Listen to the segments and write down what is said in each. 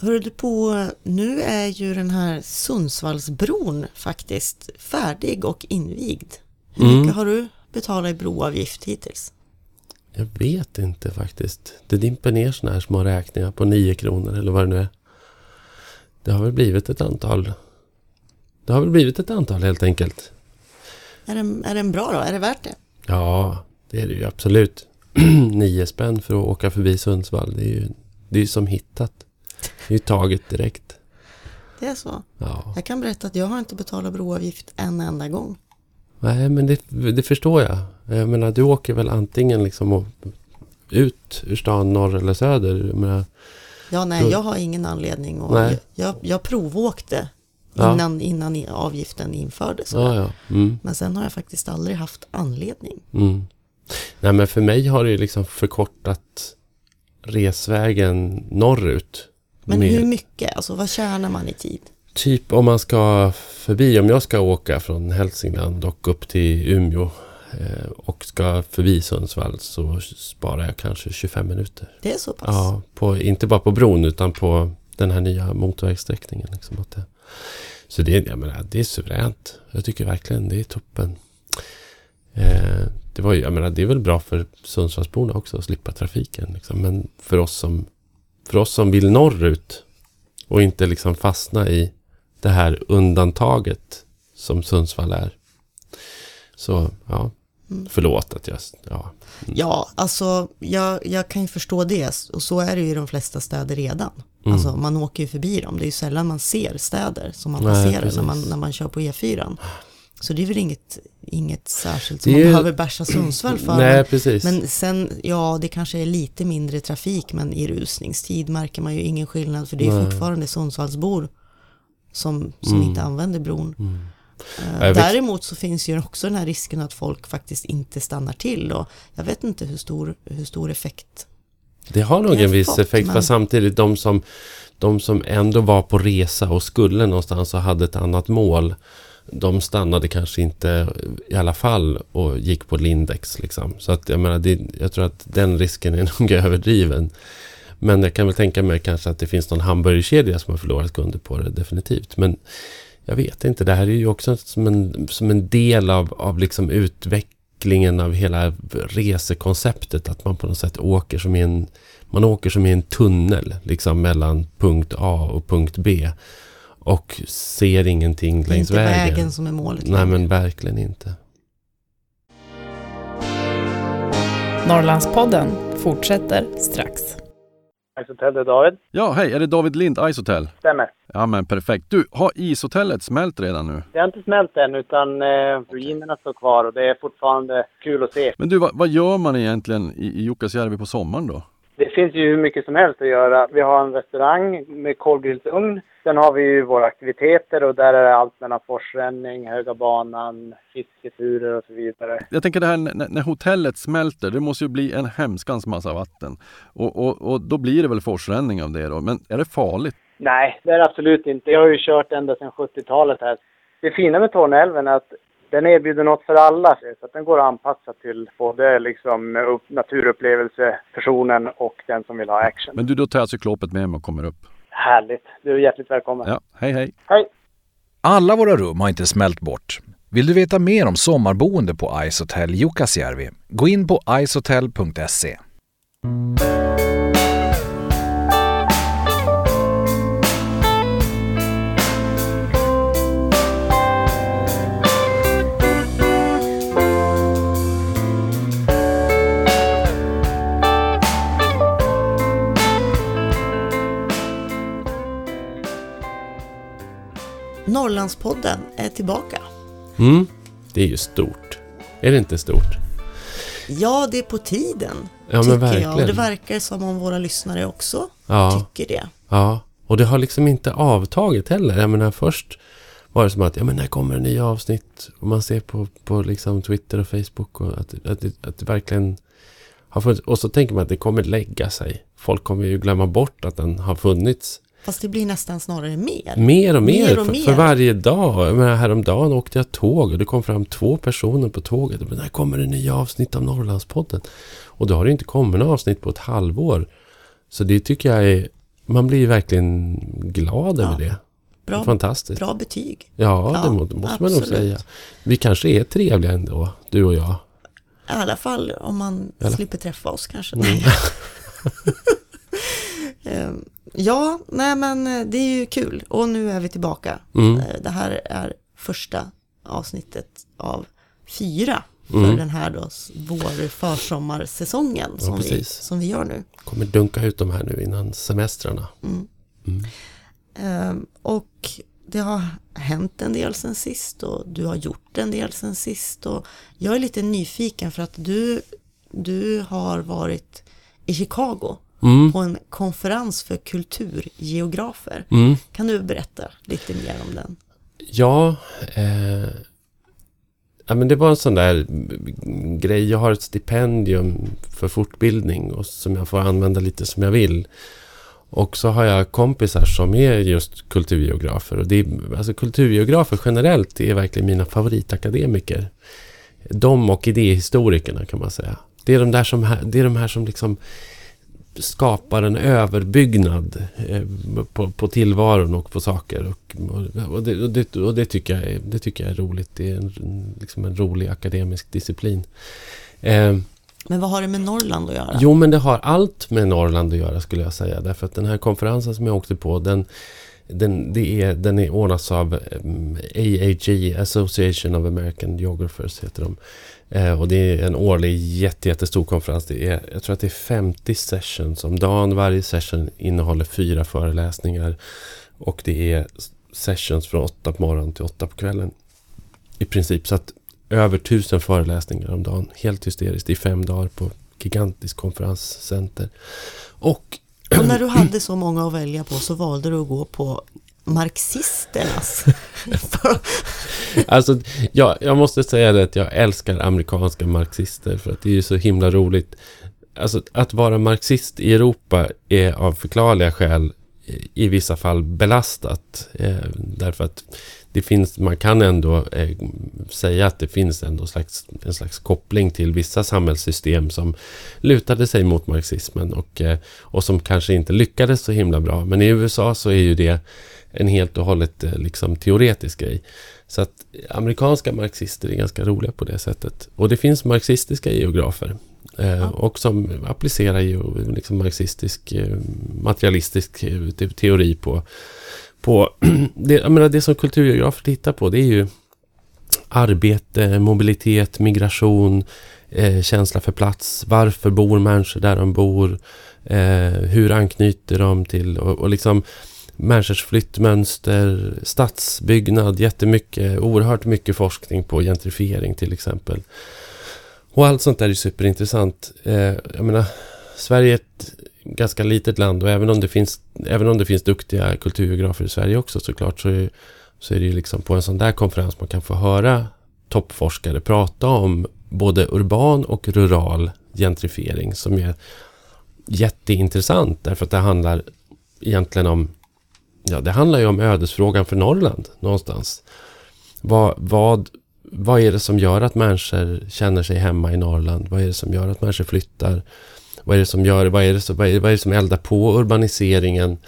Hör du på, nu är ju den här Sundsvallsbron faktiskt färdig och invigd. Hur Mm. mycket har du betalat i broavgift hittills? Jag vet inte faktiskt. Det dimper ner såna här små räkningar på 9 kronor eller vad det nu är. Det har väl blivit ett antal. Det har väl blivit ett antal helt enkelt. Är den, är den bra då? Är det värt det? Ja, det är det ju absolut. Nio spänn för att åka förbi Sundsvall. Det är ju det är som hittat. Det är ju taget direkt. Det är så. Ja, Jag kan berätta att jag har inte betalat broavgift en enda gång. nej men det, det förstår jag. Jag menar, du åker väl antingen liksom ut ur stan norr eller söder. Jag menar, Ja, nej, Då- jag har ingen anledning och Nej. jag, jag provåkte Ja. innan, innan i- avgiften infördes. ja, ja. Mm. Men sen har jag faktiskt aldrig haft anledning. Mm. Nej men för mig har det liksom förkortat resvägen norrut. Men hur mycket? Alltså vad tjänar man i tid? Typ om man ska förbi, om jag ska åka från Hälsingland och upp till Umeå eh, och ska förbi Sundsvall så sparar jag kanske 25 minuter. Det är så pass? Ja, på, inte bara på bron utan på den här nya motorvägssträckningen. Liksom att det, så det, jag menar, det är suveränt. Jag tycker verkligen det är toppen. Eh, det, var ju, jag menar, det är väl bra för Sundsvallsborna också att slippa trafiken. Liksom. Men för oss, som, för oss som vill norrut och inte liksom fastna i det här undantaget som Sundsvall är. Så ja, Mm. förlåt att jag... Ja, Ja, alltså jag, jag kan ju förstå det och så är det ju i de flesta städer redan. Mm. Alltså man åker ju förbi dem, det är ju sällan man ser städer som man passerar när man, när man kör på E4. Så det är väl inget, inget särskilt som man ju- behöver bärsa Sundsvall för. Nej, men, precis. men sen, ja det kanske är lite mindre trafik men i rusningstid märker man ju ingen skillnad för det är Nej. fortfarande Sundsvallsbor som, som Mm. inte använder bron. Mm. Eh, Däremot så finns ju också den här risken att folk faktiskt inte stannar till och jag vet inte hur stor, hur stor effekt. Det har nog en viss fått, effekt, men- fast samtidigt de som, de som ändå var på resa och skulle någonstans och hade ett annat mål, de stannade kanske inte i alla fall och gick på Lindex. Liksom. Så att jag menar, det, jag tror att den risken är nog överdriven. Men jag kan väl tänka mig kanske att det finns någon hamburgerkedja som har förlorat kunder på det, definitivt. Men jag vet inte, det här är ju också som en, som en del av, av liksom utvecklingen av hela resekonceptet. Att man på något sätt åker som i en, man åker som i en tunnel liksom mellan punkt A och punkt B. Och ser ingenting Det är längs inte vägen. vägen som är målet. Nej men verkligen inte. Norrlandspodden fortsätter strax. Ishotel, det är David. Ja, hej, är det David Lind Icehotel? Stämmer. Ja, men perfekt. Du, har ishotellet smält redan nu? Det har inte smält än utan eh, ruinerna står kvar och det är fortfarande kul att se. Men du, vad, vad gör man egentligen i, i Jukkasjärvi på sommaren då? Det finns ju hur mycket som helst att göra. Vi har en restaurang med kolgrillsugn. Sen har vi ju våra aktiviteter och där är det allt mellan forsränning, Höga banan, fisketurer och så vidare. Jag tänker det här när, när hotellet smälter, det måste ju bli en hemskans massa vatten. Och, och, och då blir det väl forsränning av det då. Men är det farligt? Nej, det är det absolut inte. Jag har ju kört ända sedan 70-talet här. Det fina med Torneälven är att den erbjuder något för alla. Så att den går att anpassa till både liksom upp, naturupplevelsepersonen och den som vill ha action. Men du, då tar jag cyklopet med mig och kommer upp. Härligt. Du är hjärtligt välkommen. Ja, hej hej. Hej! Alla våra rum har inte smält bort. Vill du veta mer om sommarboende på Icehotel Jukkasjärvi? Gå in på icehotel.se. Norrlandspodden är tillbaka. Mm, det är ju stort. Är det inte stort? Ja, det är på tiden. Ja men tycker jag. verkligen. Och det verkar som om våra lyssnare också ja, tycker det. ja, och det har liksom inte avtagit heller. Jag menar först var det som att, ja men när kommer det nya avsnitt? Och man ser på, på liksom Twitter och Facebook och att, att, det, att det verkligen har funnits. Och så tänker man att det kommer lägga sig. Folk kommer ju glömma bort att den har funnits. Fast det blir nästan snarare mer. Mer och mer, Mer och för, mer. för varje dag. Menar, häromdagen åkte jag tåg och det kom fram två personer på tåget. Men när kommer det nya avsnitt av Norrlandspodden? Och då har det inte kommit några avsnitt på ett halvår. Så det tycker jag är man blir verkligen glad över Ja. det. Bra, Fantastiskt. bra betyg. Ja, Ja, det må- det måste man nog absolut. säga. Vi kanske är trevliga ändå, du och jag. I alla fall om man Eller? slipper träffa oss kanske. Mm. Ehm, ja, nej men eh, det är ju kul. Och nu är vi tillbaka. Mm. Eh, Det här är första avsnittet av fyra för Mm. den här då vår försommarsäsongen Ja, som, vi, som vi gör nu. Kommer dunka ut de här nu innan semestrarna. Ehm, och det har hänt en del sen sist och du har gjort en del sen sist. Och jag är lite nyfiken för att du, du har varit i Chicago Mm. på en konferens för kulturgeografer. Mm. Kan du berätta lite mer om den? Ja, eh, ja, men det var en sån där grej. Jag har ett stipendium för fortbildning och som jag får använda lite som jag vill. Och så har jag kompisar som är just kulturgeografer. Och det är, alltså kulturgeografer generellt är verkligen mina favoritakademiker. De och idéhistorikerna kan man säga. Det är de där som, det är de här som liksom skapar en överbyggnad eh, på, på tillvaron och på saker. Och, och, det, och, det, och det, tycker jag är, det tycker jag är roligt. Det är en, liksom en rolig akademisk disciplin. Eh, Men vad har det med Norrland att göra? Jo, men det har allt med Norrland att göra skulle jag säga. Därför att den här konferensen som jag åkte på, den, den, det är, den är ordnas av um, AAG, Association of American Geographers heter de. Eh, och det är en årlig jätte, jättestor konferens. Det är, jag tror att det är 50 sessions om dagen. Varje session innehåller fyra föreläsningar. Och det är sessions från åtta på morgonen till åtta på kvällen. I princip. Så att över tusen föreläsningar om dagen. Helt hysteriskt i fem dagar på gigantiskt konferenscenter. Och Och när du hade så många att välja på så valde du att gå på marxisternas. Alltså, jag, jag måste säga det att jag älskar amerikanska marxister för att det är ju så himla roligt. Alltså, att vara marxist i Europa är av förklarliga skäl i- i vissa fall belastat. Eh, därför att det finns, man kan ändå eh, säga att det finns ändå slags, en slags koppling till vissa samhällssystem som lutade sig mot marxismen och, eh, och som kanske inte lyckades så himla bra. Men i USA så är ju det en helt och hållet eh, liksom teoretisk grej. Så att amerikanska marxister är ganska roliga på det sättet. Och det finns marxistiska geografer. Eh, Ja. Och som applicerar ju liksom marxistisk eh, materialistisk te- teori på, på det, jag menar, det som kulturgeografer tittar på det är ju arbete, mobilitet, migration, eh, känsla för plats. Varför bor människor där de bor? Eh, hur anknyter de till och, och liksom människors flyttmönster, stadsbyggnad, jättemycket, oerhört mycket forskning på gentrifiering till exempel. Och allt sånt där är superintressant. Eh, jag menar, Sverige är ett ganska litet land och även om det finns, även om det finns duktiga kulturgeografer i Sverige också såklart så är, så är det ju liksom på en sån där konferens man kan få höra toppforskare prata om både urban och rural gentrifiering som är jätteintressant därför att det handlar egentligen om Ja, det handlar ju om ödesfrågan för Norrland någonstans. Vad, vad, vad är det som gör att människor känner sig hemma i Norrland? Vad är det som gör att människor flyttar? Vad är det som gör, vad är det som, vad är, vad är det som eldar på urbaniseringen?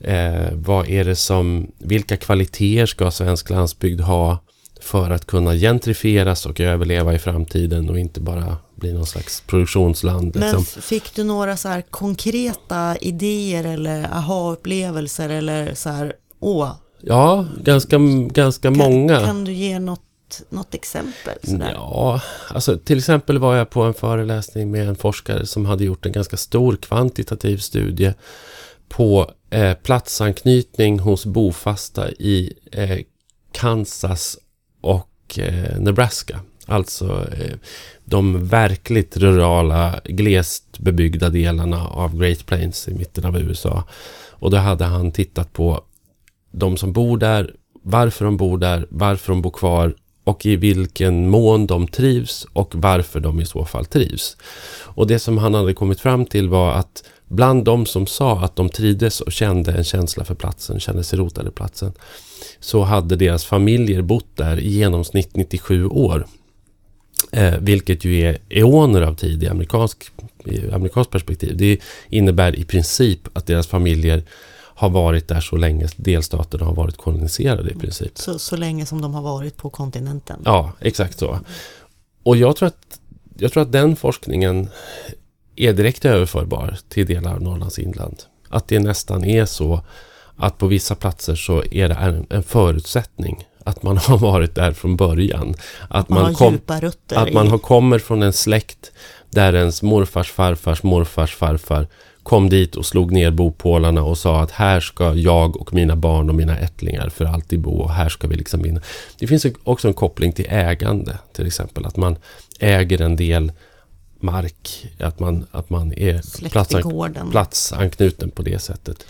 Eh, vad är det som, vilka kvaliteter ska svensk landsbygd ha för att kunna gentrifieras och överleva i framtiden och inte bara bli någon slags produktionsland? Men Liksom. f- fick du några så här konkreta idéer eller aha-upplevelser eller så här, åh, Ja, ganska, ganska kan, många. kan du ge något, något exempel? Sådär? Ja, alltså till exempel var jag på en föreläsning med en forskare som hade gjort en ganska stor kvantitativ studie på eh, platsanknytning hos bofasta i eh, Kansas och eh, Nebraska. Alltså eh, de verkligt rurala, glest bebyggda delarna av Great Plains i mitten av USA. Och då hade han tittat på de som bor där, varför de bor där, varför de bor kvar och i vilken mån de trivs och varför de i så fall trivs. Och det som han hade kommit fram till var att bland de som sa att de trivdes och kände en känsla för platsen, kände sig rotade i platsen, så hade deras familjer bott där i genomsnitt 97 år. Eh, vilket ju är eoner av tid i amerikansk, i amerikansk perspektiv. Det innebär i princip att deras familjer har varit där så länge delstaterna har varit koloniserade i princip. Så, så länge som de har varit på kontinenten. Ja, exakt så. Och jag tror att, jag tror att den forskningen är direkt överförbar till delar av Norrlands inland. Att det nästan är så att på vissa platser så är det en, förutsättning att man har varit där från början. Att Man man, har kom, att man har kommer från en släkt där ens morfars farfars morfars farfar kom dit och slog ner bopålarna och sa att här ska jag och mina barn och mina ättlingar för alltid bo och här ska vi liksom vinna. Det finns också en koppling till ägande till exempel. Att man äger en del mark, att man, att man är Släkt platsan, i gården. platsanknuten på det sättet.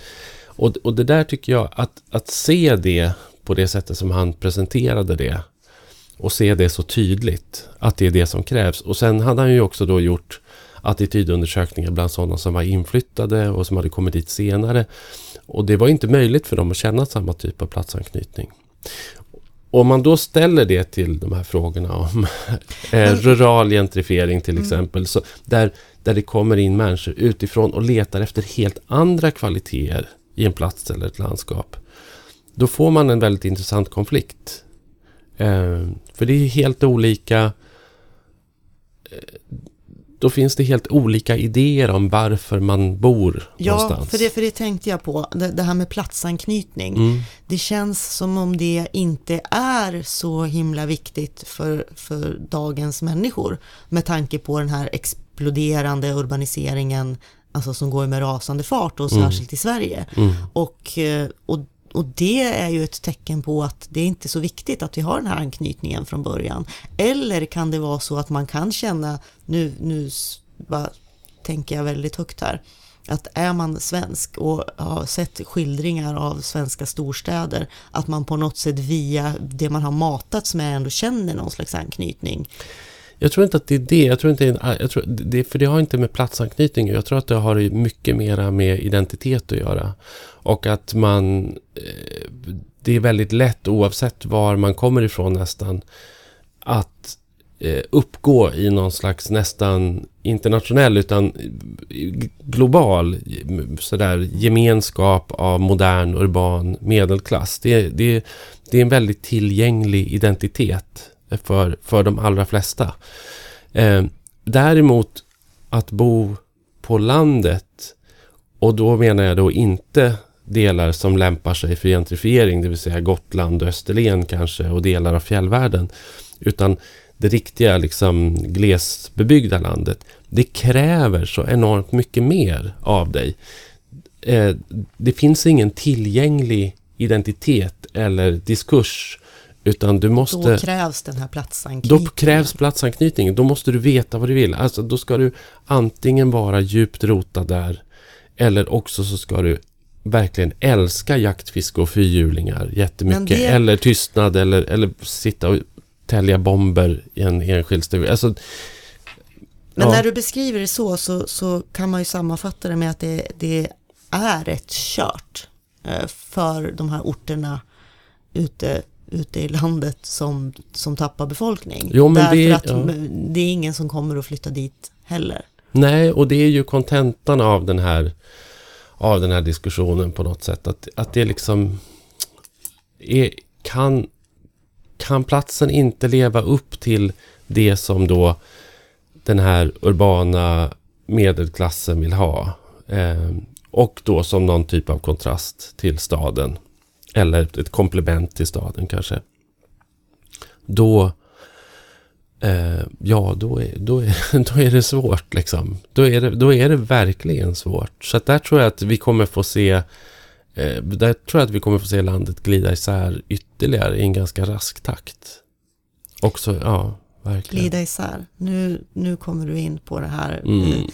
Och, och det där tycker jag, att, att se det på det sättet som han presenterade det och se det så tydligt, att det är det som krävs. Och sen hade han ju också då gjort attitydundersökningar bland sådana som var inflyttade och som hade kommit dit senare. Och det var inte möjligt för dem att känna samma typ av platsanknytning. Om man då ställer det till de här frågorna om eh, rural gentrifiering till exempel, så där, där det kommer in människor utifrån och letar efter helt andra kvaliteter i en plats eller ett landskap. Då får man en väldigt intressant konflikt. Eh, för det är helt olika eh, då finns det helt olika idéer om varför man bor Ja, någonstans. för det, för det tänkte jag på. Det, det här med platsanknytning. Mm. Det känns som om det inte är så himla viktigt för, för dagens människor. Med tanke på den här exploderande urbaniseringen, alltså som går med rasande fart och särskilt i Sverige. Mm. Och, eh, och, och det är ju ett tecken på att det är inte så viktigt att vi har den här anknytningen från början. Eller kan det vara så att man kan känna, nu, nu bara tänker jag väldigt högt här, att är man svensk och har sett skildringar av svenska storstäder, att man på något sätt via det man har matats med ändå känner någon slags anknytning. Jag tror inte att det är det. Jag tror inte, jag tror, det, för det har inte med platsanknytning Jag tror att det har mycket mera med identitet att göra. Och att man... Eh, det är väldigt lätt oavsett var man kommer ifrån nästan att eh, uppgå i någon slags nästan internationell utan eh, global sådär, gemenskap av modern urban medelklass. Det, det, det är en väldigt tillgänglig identitet för, för de allra flesta. Eh, däremot att bo på landet och då menar jag då inte delar som lämpar sig för gentrifiering, det vill säga Gotland och Österlen kanske och delar av fjällvärlden. Utan det riktiga liksom glesbebyggda landet. Det kräver så enormt mycket mer av dig. Eh, det finns ingen tillgänglig identitet eller diskurs utan du måste... Då krävs den här platsanknytningen. Då krävs platsanknytning. Då måste du veta vad du vill. Alltså, då ska du antingen vara djupt rotad där eller också så ska du verkligen älska jakt, fiske och fyrhjulingar jättemycket. Det- Eller tystnad eller, eller sitta och tälja bomber i en enskild stuga. Alltså, Men ja. när du beskriver det så, så, så kan man ju sammanfatta det med att det, det är rätt kört eh, för de här orterna ute, ute i landet som, som tappar befolkning. Jo, Därför det- att ja. det är ingen som kommer att flytta dit heller. Nej, och det är ju kontentan av den här av den här diskussionen på något sätt. Att, att det liksom är, kan, kan platsen inte leva upp till det som då den här urbana medelklassen vill ha. Eh, och då som någon typ av kontrast till staden. Eller ett komplement till staden kanske. Då Eh, ja, då är, då, är, då är det svårt liksom. Då är det, då är det verkligen svårt. Så där tror jag att vi kommer få se eh, där tror jag att vi kommer få se landet glida isär ytterligare i en ganska rask takt. Också, ja, verkligen. Glida isär. Nu, nu kommer du in på det här eh, Mm.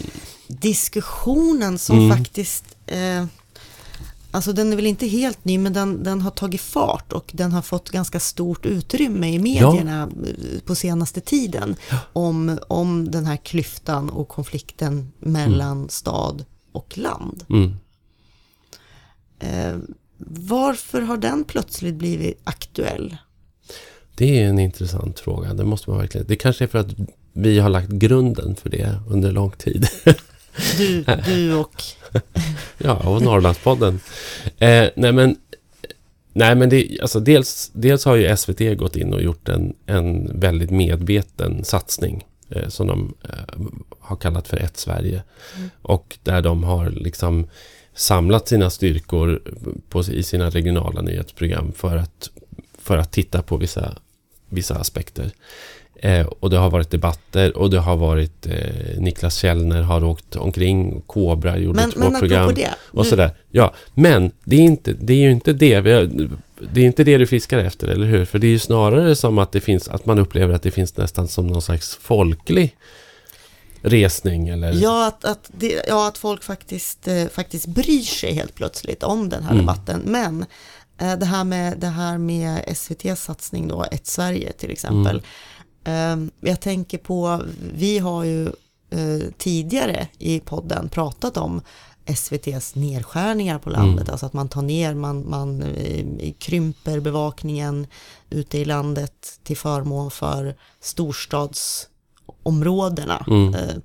diskussionen som Mm. faktiskt, eh, alltså den är väl inte helt ny, men den, den har tagit fart och den har fått ganska stort utrymme i medierna eh, på senaste tiden om, om den här klyftan och konflikten mellan stad och land. Mm. Eh, varför har den plötsligt blivit aktuell? Det är en intressant fråga. Det måste man verkligen... Det kanske är för att vi har lagt grunden för det under lång tid. Du, du och... ja, och Norrlandspodden. Eh, nej, men, nej, men det, alltså dels, dels har ju SVT gått in och gjort en, en väldigt medveten satsning eh, som de eh, har kallat för Ett Sverige. Mm. Och där de har liksom samlat sina styrkor på, i sina regionala nyhetsprogram för att, för att titta på vissa, vissa aspekter. Eh, och det har varit debatter och det har varit eh, Niklas Källner har åkt omkring, Kobra gjorde Men, två men program det. och sådär. Ja, men det är, inte, det är ju inte det har, det är inte det du fiskar efter, eller hur? För det är ju snarare som att det finns, att man upplever att det finns nästan som någon slags folklig resning eller... Ja, att, att, det, ja, att folk faktiskt, eh, faktiskt bryr sig helt plötsligt om den här Mm. debatten. Men eh, det, här med, det här med SVTs satsning då, Ett Sverige till exempel. Eh, jag tänker på, vi har ju eh, tidigare i podden pratat om SVTs nedskärningar på landet, Mm. alltså att man tar ner, man, man eh, krymper bevakningen ute i landet till förmån för storstadsområdena. Mm. Eh,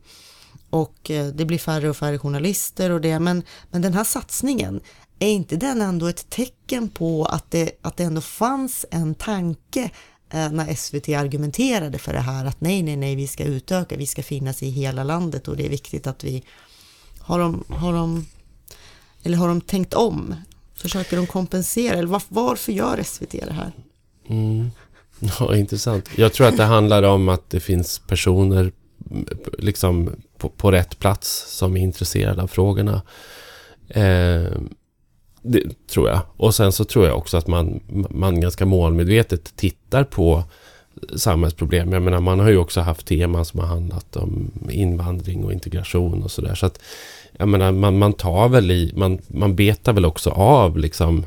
och det blir färre och färre journalister och det, men, men den här satsningen, är inte den ändå ett tecken på att det, att det ändå fanns en tanke Eh, när SVT argumenterade för det här, att nej, nej, nej, vi ska utöka, vi ska finnas i hela landet och det är viktigt att vi har de, har de, eller har de tänkt om? Försöker de kompensera? Eller var, varför gör SVT det här? Mm. Ja, intressant. Jag tror att det handlar om att det finns personer eh, liksom på, på rätt plats som är intresserade av frågorna. Eh, det tror jag. Och sen så tror jag också att man, man ganska målmedvetet tittar på samhällsproblem. Jag menar, man har ju också haft teman som har handlat om invandring och integration och sådär. Så att, jag menar, man, man tar väl i, man, man betar väl också av liksom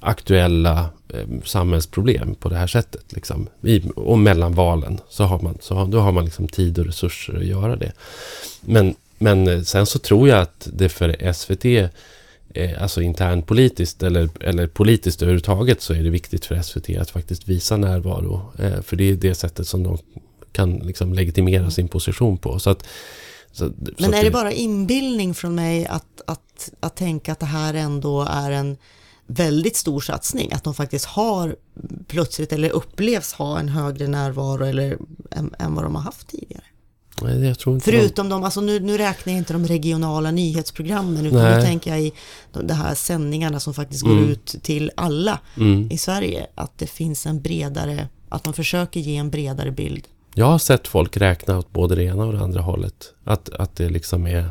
aktuella eh, samhällsproblem på det här sättet. Liksom. I, och mellan valen så har man, så har, då har man liksom tid och resurser att göra det. Men, men eh, sen så tror jag att det för SVT, eh, alltså internpolitiskt eller, eller politiskt överhuvudtaget, så är det viktigt för SVT att faktiskt visa närvaro. Eh, för det är det sättet som de kan liksom legitimera sin position på. Så att, så, så Men att är det bara inbildning från mig att, att, att tänka att det här ändå är en väldigt stor satsning? Att de faktiskt har plötsligt eller upplevs ha en högre närvaro eller än, än vad de har haft tidigare? Nej, jag tror inte de- Förutom de, alltså nu, nu räknar jag inte de regionala nyhetsprogrammen utan Nej. nu tänker jag i de, de här sändningarna som faktiskt går Mm. ut till alla Mm. i Sverige. Att det finns en bredare, att man försöker ge en bredare bild. Jag har sett folk räkna åt både det ena och det andra hållet. Att, att det liksom är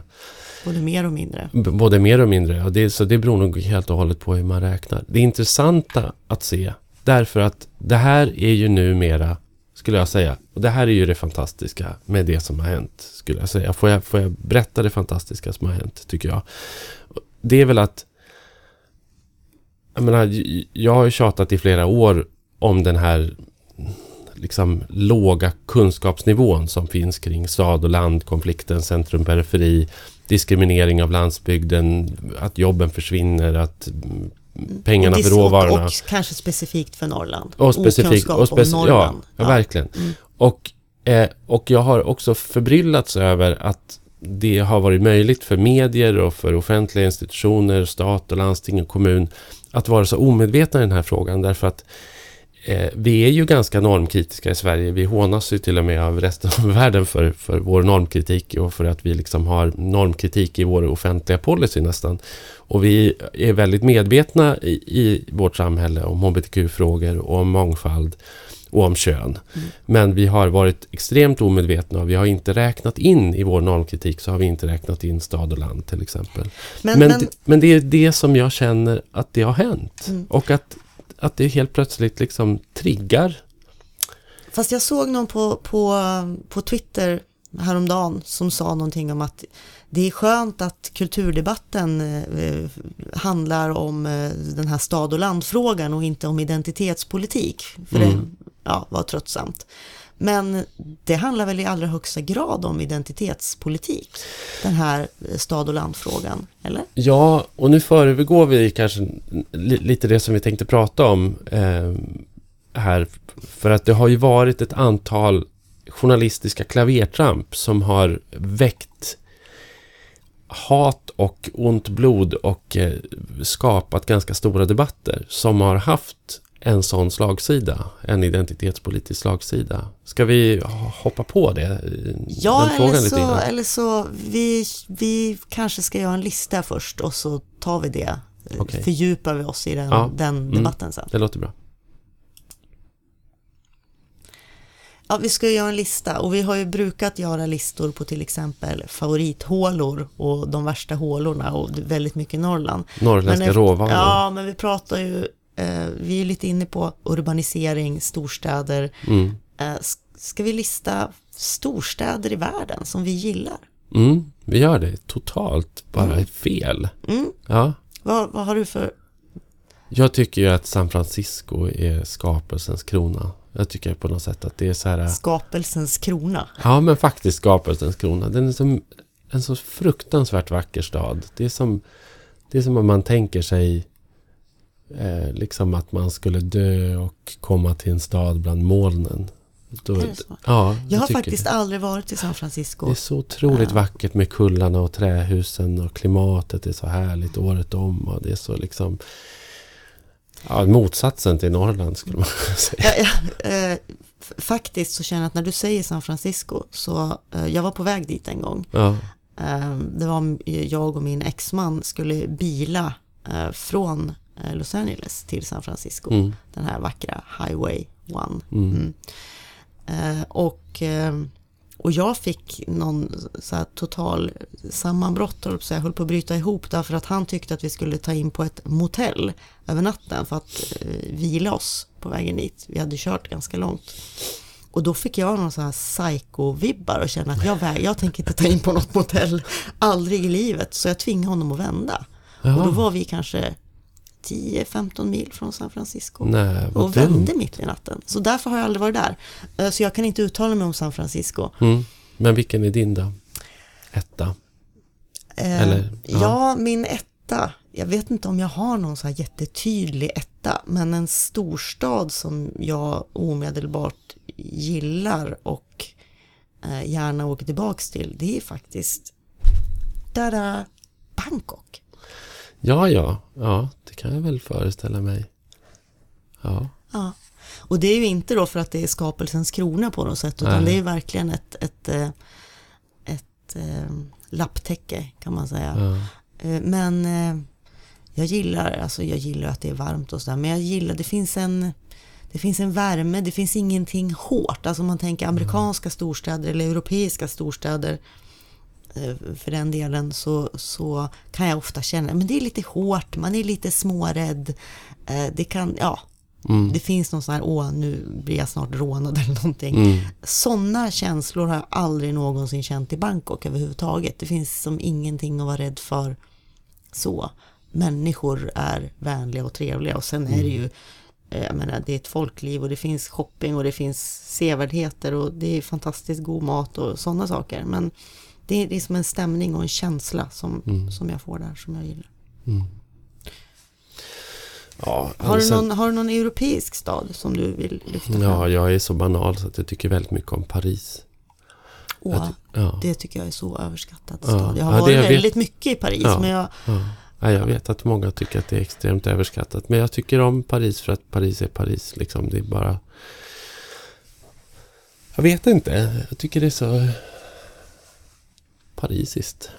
Både mer och mindre. både mer och mindre. Och det, så det beror nog helt och hållet på hur man räknar. Det intressanta att se, därför att det här är ju numera, skulle jag säga, och det här är ju det fantastiska med det som har hänt, skulle jag säga. Får jag, får jag berätta det fantastiska som har hänt, tycker jag? Det är väl att, jag menar, jag har ju tjatat i flera år om den här liksom låga kunskapsnivån som finns kring stad och land, konflikten, centrum, periferi, diskriminering av landsbygden, att jobben försvinner, att pengarna för råvarorna. Och, kanske specifikt för Norrland. Och specifikt. Och speci- om ja, Norrland. ja, verkligen. Mm. Och, eh, och jag har också förbryllats över att det har varit möjligt för medier och för offentliga institutioner, stat och landsting och kommun att vara så omedvetna i den här frågan därför att eh, vi är ju ganska normkritiska i Sverige. Vi hånas ju till och med av resten av världen för, för vår normkritik och för att vi liksom har normkritik i vår offentliga policy nästan. Och vi är väldigt medvetna i, i vårt samhälle om hbtq-frågor och om mångfald och om kön. Men vi har varit extremt omedvetna och vi har inte räknat in i vår normkritik så har vi inte räknat in stad och land till exempel. Men, Men, men, det, men det är det som jag känner att det har hänt. Mm. Och att, att det helt plötsligt liksom triggar. fast jag såg någon på, på, på Twitter häromdagen som sa någonting om att det är skönt att kulturdebatten eh, handlar om eh, den här stad och landfrågan och inte om identitetspolitik. För det Mm. ja, var tröttsamt. Men det handlar väl i allra högsta grad om identitetspolitik, den här eh, stad och landfrågan, eller? Ja, och nu föregår vi kanske lite det som vi tänkte prata om. Eh, här. För att det har ju varit ett antal journalistiska klavertramp som har väckt hat och ont blod och eh, skapat ganska stora debatter som har haft en sån slagsida, en identitetspolitisk slagsida. Ska vi hoppa på det? Ja, eller så, eller så vi, vi kanske ska göra en lista först och så tar vi det. Okej. Fördjupar vi oss i den, Ja, den mm. debatten sen. Det låter bra. Ja, vi ska göra en lista och vi har ju brukat göra listor på till exempel favorithålor och de värsta hålorna och väldigt mycket Norrland. Norrländska råvaror. Ja, men vi pratar ju, vi är lite inne på urbanisering, storstäder. Mm. Eh, ska vi lista storstäder i världen som vi gillar? Mm, vi gör det totalt bara fel. Mm. Ja. Vad, vad har du för... Jag tycker ju att San Francisco är skapelsens krona. Jag tycker på något sätt att det är så här... Skapelsens krona. Ja, men faktiskt skapelsens krona. Den är som en så fruktansvärt vacker stad. Det är som, det är som om man tänker sig eh, liksom att man skulle dö och komma till en stad bland molnen. Då, Är det så? Ja, Jag har faktiskt det. aldrig varit i San Francisco. Det är så otroligt Ja. vackert med kullarna och trähusen och klimatet är så härligt året om och det är så liksom Ja, motsatsen till Norrland skulle man säga. Ja, ja, eh, faktiskt så känner jag att när du säger San Francisco så eh, jag var på väg dit en gång. Ja, Eh, det var jag och min exman skulle bila eh, från Los Angeles till San Francisco. mm, Den här vackra Highway 1. mm, Mm. Eh, och, eh, och jag fick någon så här total sammanbrott, höll jag höll på att bryta ihop därför att han tyckte att vi skulle ta in på ett motell över natten för att eh, vila oss på vägen dit. Vi hade kört ganska långt. Och då fick jag någon sån här psycho-vibbar och känna att jag, väg, jag tänker inte ta in på något motell, aldrig i livet. Så jag tvingade honom att vända. Och då Jaha. var vi kanske 10-15 mil från San Francisco Nej, och dumt. vände mitt i natten. Så därför har jag aldrig varit där. Eh, Så jag kan inte uttala mig om San Francisco. Mm. Men vilken är din då? Etta? Eh, Eller, ja. ja. min etta. Jag vet inte om jag har någon så här jättetydlig etta, men en storstad som jag omedelbart gillar och eh, gärna åker tillbaks till, det är faktiskt Dada, Bangkok. Ja, ja, ja, det kan jag väl föreställa mig. Ja, Ja. Och det är ju inte då för att det är skapelsens krona på något sätt, utan Nej. det är verkligen ett, ett, eh, ett eh, lapptäcke kan man säga. ja. Eh, Men jag gillar, alltså jag gillar att det är varmt och sådär, men jag gillar, det finns en det finns en värme, det finns ingenting hårt. Alltså om man tänker amerikanska storstäder eller europeiska storstäder för den delen så, så kan jag ofta känna men det är lite hårt, man är lite smårädd. Eh, Det kan, ja, Mm. det finns någon sån här, åh nu blir jag snart rånad eller någonting. Mm. Sådana känslor har jag aldrig någonsin känt i Bangkok överhuvudtaget. Det finns som ingenting att vara rädd för så. Människor är vänliga och trevliga och sen är det ju, eh, jag menar det är ett folkliv och det finns shopping och det finns sevärdheter och det är fantastiskt god mat och sådana saker. Men det är, det är som en stämning och en känsla som, Mm. som jag får där som jag gillar. Ja, Har du, alltså- någon, har du någon europeisk stad som du vill lyfta fram? ja, jag är så banal så att jag tycker väldigt mycket om Paris. Åh, ty- ja. Det tycker jag är så överskattat Ja. stad. Jag har Ja, varit jag vet. väldigt mycket i Paris, men jag, Ja. Ja, jag vet att många tycker att det är extremt överskattat. Men jag tycker om Paris för att Paris är Paris. Liksom. Det är bara... Jag vet inte. Jag tycker det är så... Parisiskt.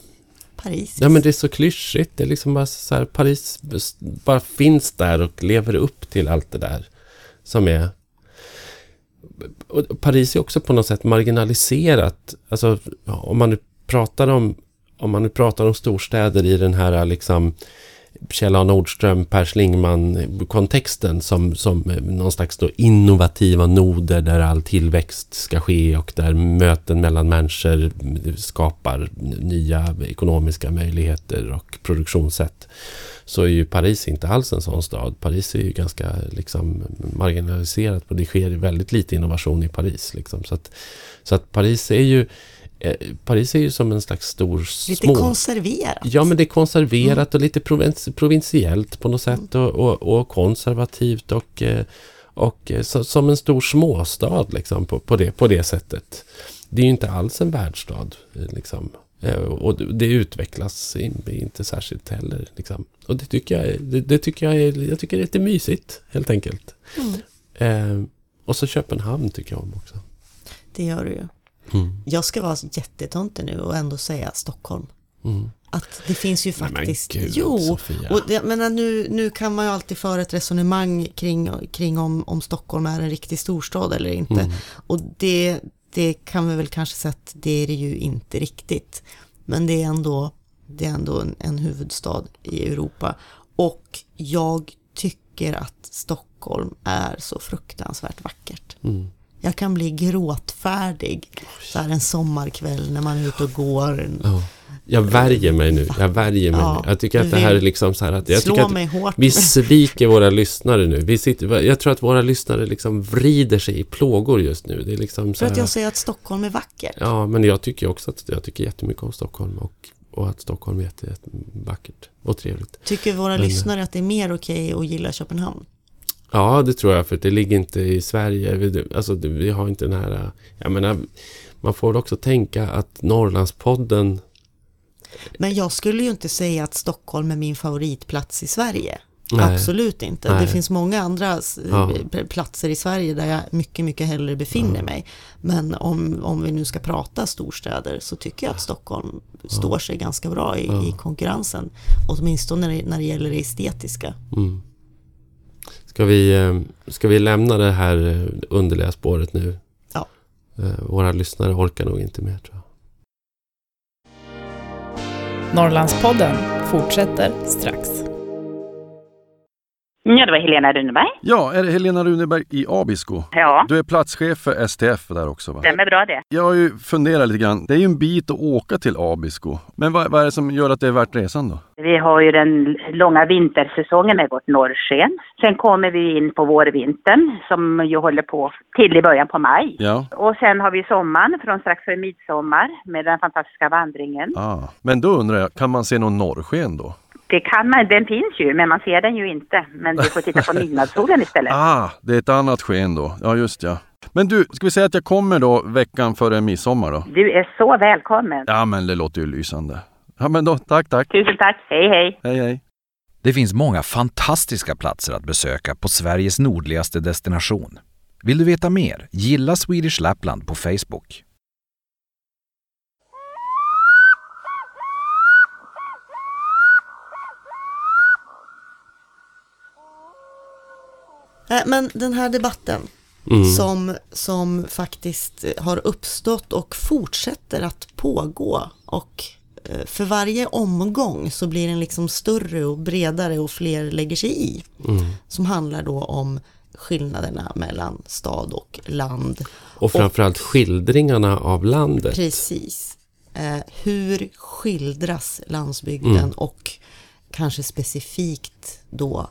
Paris. Ja, men det är så klyschigt. Det är liksom bara så här, Paris bara finns där och lever upp till allt det där som är... Och Paris är också på något sätt marginaliserat. Alltså, om man nu pratar om, om man nu pratar om storstäder i den här liksom Kjell A. Nordström, Per Schlingmann-kontexten som, som eh, någon slags då innovativa noder där all tillväxt ska ske och där möten mellan människor skapar nya ekonomiska möjligheter och produktionssätt. Så är ju Paris inte alls en sån stad. Paris är ju ganska liksom marginaliserat och det sker väldigt lite innovation i Paris. Liksom. Så, att, så att Paris är ju Paris är ju som en slags stor Lite små... konserverat. Ja, men det är konserverat och lite provins provinsiellt på något sätt och, och, och konservativt och, eh, Och eh, så, som en stor småstad liksom, på, på, det, på det sättet. Det är ju inte alls en världsstad. eh, Liksom. Eh, Och det- utvecklas in- inte särskilt heller. Liksom. Och det tycker jag, det, det tycker jag, är, jag tycker det är lite mysigt, helt enkelt. Eh, och så Köpenhamn tycker jag om också. Det gör du ju. Mm. Jag ska vara jättetöntig nu och ändå säga Stockholm. Mm. Att det finns ju Nej, men faktiskt... gud, jo, Sofia. och det, menar, nu, nu kan man ju alltid föra ett resonemang kring, kring om, om Stockholm är en riktig storstad eller inte. Mm. Och det, det kan vi väl kanske säga att det är det ju inte riktigt. Men det är ändå, det är ändå en, en huvudstad i Europa. Och jag tycker att Stockholm är så fruktansvärt vackert. Mm. Jag kan bli gråtfärdig så här en sommarkväll när man är ute och går. Ja. Jag värjer mig nu. Jag värjer mig Ja, nu. Jag tycker att det här är liksom så här att... Jag tycker att vi sviker våra lyssnare nu. Vi sitter, jag tror att våra lyssnare liksom vrider sig i plågor just nu. Det är liksom så För att jag säger att Stockholm är vackert. Ja, men jag tycker också att jag tycker jättemycket om Stockholm och, och att Stockholm är jätte, jätte vackert och trevligt. Tycker våra Men- lyssnare att det är mer okej att gilla Köpenhamn? Ja, det tror jag, för det ligger inte i Sverige. Vi, alltså, vi har inte den här... Jag menar, man får också tänka att Norrlandspodden... Men jag skulle ju inte säga att Stockholm är min favoritplats i Sverige. Nej. Absolut inte. Nej. Det finns många andra s- Ja. platser i Sverige där jag mycket, mycket hellre befinner mig. Men om, om vi nu ska prata storstäder så tycker jag att Stockholm står sig ganska bra i, Ja. i konkurrensen. Åtminstone när det, när det gäller det estetiska. Mm. Ska, vi, eh, ska vi lämna det här underliga spåret nu? Ja. Eh, Våra lyssnare orkar nog inte mer, tror jag. Norrlandspodden fortsätter strax. Ja, det var Helena Runeberg. Ja, är det Helena Runeberg i Abisko? Ja, Du är platschef för STF där också va? stämmer bra det. Jag har ju funderat lite grann. Det är ju en bit att åka till Abisko. Men vad, vad är det som gör att det är värt resan då? Vi har ju den långa vintersäsongen med vårt norrsken. Sen kommer vi in på vårvintern som ju håller på till i början på maj. Ja. Och sen har vi sommaren från strax före midsommar med den fantastiska vandringen. Ah. Men då undrar jag, kan man se någon norrsken då? Det kan man, den finns ju men man ser den ju inte. Men du får titta på midnattssolen istället. Ah, det är ett annat sken då. Ja, just ja. Men du, ska vi säga att jag kommer då veckan före midsommar då? Du är så välkommen. Ja, men det låter ju lysande. Ja, men då, tack, tack. Tusen tack, hej hej. Hej, hej. Det finns många fantastiska platser att besöka på Sveriges nordligaste destination. Vill du veta mer? Gilla Swedish Lapland på Facebook. Men den här debatten Mm. som, som faktiskt har uppstått och fortsätter att pågå. Och eh, för varje omgång så blir den liksom större och bredare och fler lägger sig i. Mm. Som handlar då om skillnaderna mellan stad och land. Och framförallt skildringarna av landet. Precis. Eh, hur skildras landsbygden Mm. och kanske specifikt då eh,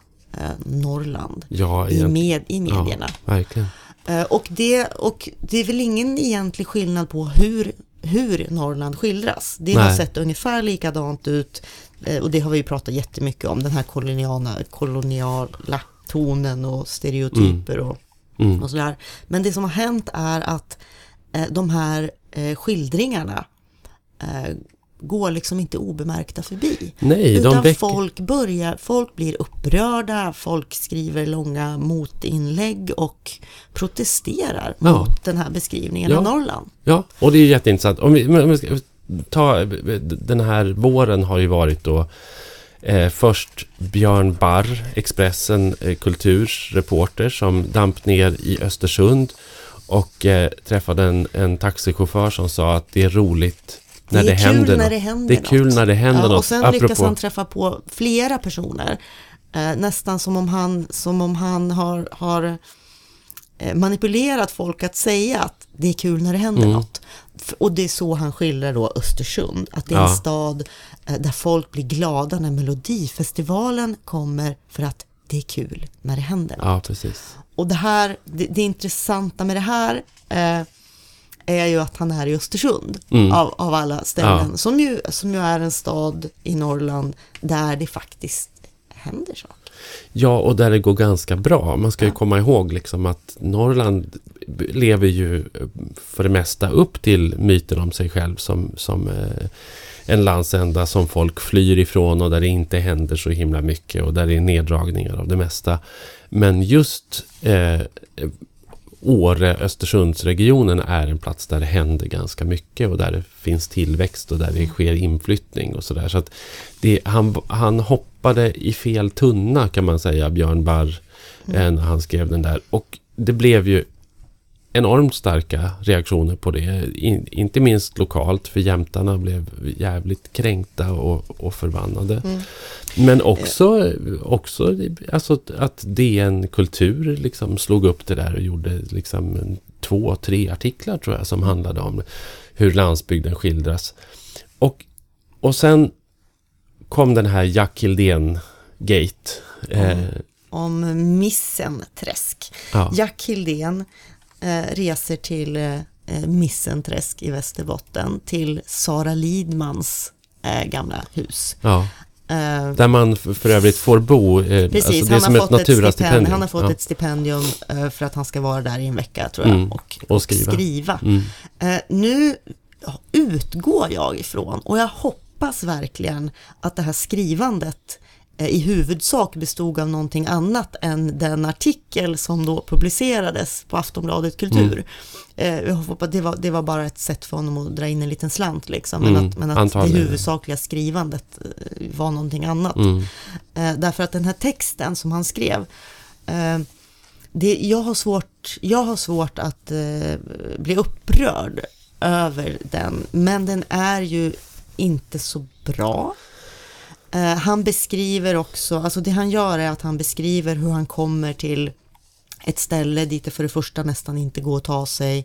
Norrland Ja, i, med, i medierna. Ja, verkligen. Eh, Och det, och det är väl ingen egentlig skillnad på hur, hur Norrland skildras. Det har Nej. sett ungefär likadant ut eh, och det har vi ju pratat jättemycket om, den här koloniala, koloniala tonen och stereotyper och, Mm. och sådär. Men det som har hänt är att eh, de här eh, skildringarna eh, går liksom inte obemärkta förbi. Nej, Utan väcker... folk börjar, folk blir upprörda, folk skriver långa motinlägg och protesterar Ja. mot den här beskrivningen Ja. av Norrland. Ja, och det är jätteintressant. Om vi, om vi ska ta, den här våren har ju varit då eh, först Björn Barr, Expressen eh, Kulturs reporter som damp ner i Östersund och eh, träffade en, en taxichaufför som sa att det är roligt när det, är kul händer när något. det händer Det är kul något. när det händer Ja, något. Och sen lyckas han träffa på flera personer. Eh, nästan som om han, som om han har, har eh, manipulerat folk att säga att det är kul när det händer Mm. något. Och det är så han skildrar då Östersund, att det är Ja. en stad eh, där folk blir glada när Melodifestivalen kommer för att det är kul när det händer något. Ja, precis. Och det här, det, det intressanta med det här eh, är ju att han är i Östersund Mm. av, av alla ställen. Ja. Som, ju, som ju är en stad i Norrland där det faktiskt händer saker. Ja, och där det går ganska bra. Man ska ju Ja. komma ihåg liksom att Norrland lever ju eh, för det mesta upp till myten om sig själv som, som eh, en landsända som folk flyr ifrån och där det inte händer så himla mycket och där det är neddragningar av det mesta. Men just eh, Åre, Östersundsregionen är en plats där det händer ganska mycket och där det finns tillväxt och där det sker inflyttning och sådär. Så att det, han, han hoppade i fel tunna kan man säga, Björn Barr, eh, när han skrev den där. Och det blev ju enormt starka reaktioner på det. In, inte minst lokalt, för jämtarna blev jävligt kränkta och, och förbannade. Mm. Men också, också alltså, att DN Kultur liksom slog upp det där och gjorde liksom en, två, tre artiklar tror jag som handlade om hur landsbygden skildras. Och, och sen kom den här Jack Hildén-gate. Eh, Om Missenträsk. ja. Jack Hildén eh, reser till eh, Missenträsk i Västerbotten, till Sara Lidmans eh, gamla hus. ja. Eh, Där man för övrigt får bo. Eh, Precis, alltså det är som ett naturastipendium. stipendium, han har fått ja. ett stipendium eh, för att han ska vara där i en vecka tror jag Mm, och, och skriva. Mm. Eh, nu utgår jag ifrån och jag hoppas verkligen att det här skrivandet eh, i huvudsak bestod av någonting annat än den artikel som då publicerades på Aftonbladet Kultur. Mm. Eh, jag hoppas att det, var, det var bara ett sätt för honom att dra in en liten slant liksom, men Mm, att, men att det antagligen. huvudsakliga skrivandet eh, var någonting annat. Mm. Eh, därför att den här texten som han skrev, eh, det, jag, har svårt, jag har svårt att eh, bli upprörd över den, men den är ju inte så bra. Eh, han beskriver också, alltså det han gör är att han beskriver hur han kommer till ett ställe dit det för det första nästan inte går att ta sig.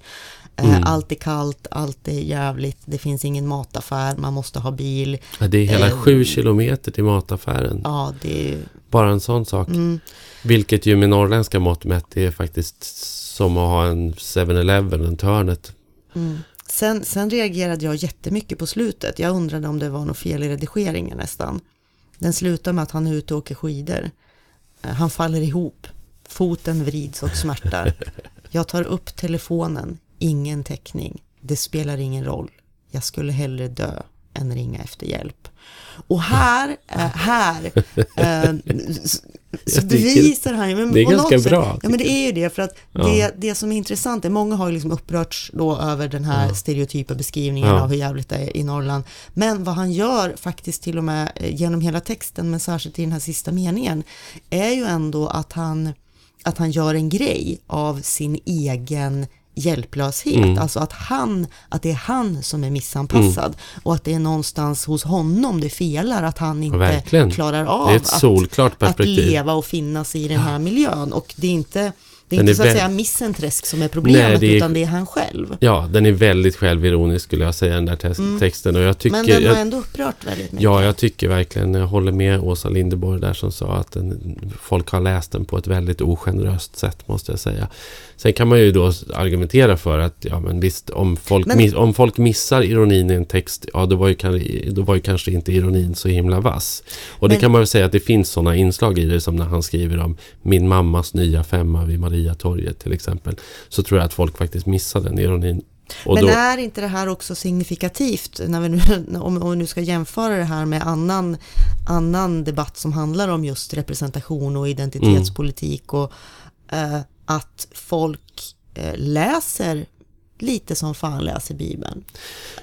Eh, Mm. Allt är kallt, allt är jävligt, det finns ingen mataffär, man måste ha bil. Ja, det är hela Eh, sju kilometer till mataffären. Ja, det. Bara en sån sak. Mm. Vilket ju med norrländska mått mätt är faktiskt som att ha en 7-Eleven runt hörnet. Mm. Sen, sen reagerade jag jättemycket på slutet. Jag undrade om det var något fel i redigeringen nästan. Den slutar med att han är ute och åker skidor. Eh, han faller ihop. Foten vrids och smärtar. Jag tar upp telefonen. Ingen täckning. Det spelar ingen roll. Jag skulle hellre dö än ringa efter hjälp. Och här, eh, här eh, s- så bevisar han ju, det är ganska sätt- bra, Ja men det är ju det, för att Ja. det, det som är intressant är, många har ju liksom upprörts då över den här stereotypa beskrivningen Ja. av hur jävligt det är i Norrland. Men vad han gör faktiskt till och med eh, genom hela texten, men särskilt i den här sista meningen, är ju ändå att han, att han gör en grej av sin egen hjälplöshet. Mm. Alltså att han, att det är han som är missanpassad och att det är någonstans hos honom det felar, att han inte verkligen. klarar av att, att leva och finnas i den här miljön. Och det är inte, det är Den inte är så att säga Missenträsk som är problemet, Nej, det är- utan det är han själv. Ja, den är väldigt självironisk skulle jag säga den där te- texten. Och jag tycker, Mm. Men den har ändå upprört väldigt mycket. Ja, jag tycker verkligen, jag håller med Åsa Linderborg där som sa att den, folk har läst den på ett väldigt ogeneröst sätt måste jag säga. Sen kan man ju då argumentera för att, ja men visst, om folk, Men- miss, om folk missar ironin i en text, ja då var, ju, då var ju kanske inte ironin så himla vass. Och det Men- kan man väl säga att det finns sådana inslag i det som när han skriver om min mammas nya femma vid Mariatorget till exempel. Så tror jag att folk faktiskt missar den ironin. Och Men då, är inte det här också signifikativt när vi nu, om, vi nu ska jämföra det här med annan, annan debatt som handlar om just representation och identitetspolitik och eh, att folk eh, läser lite som fan läser Bibeln.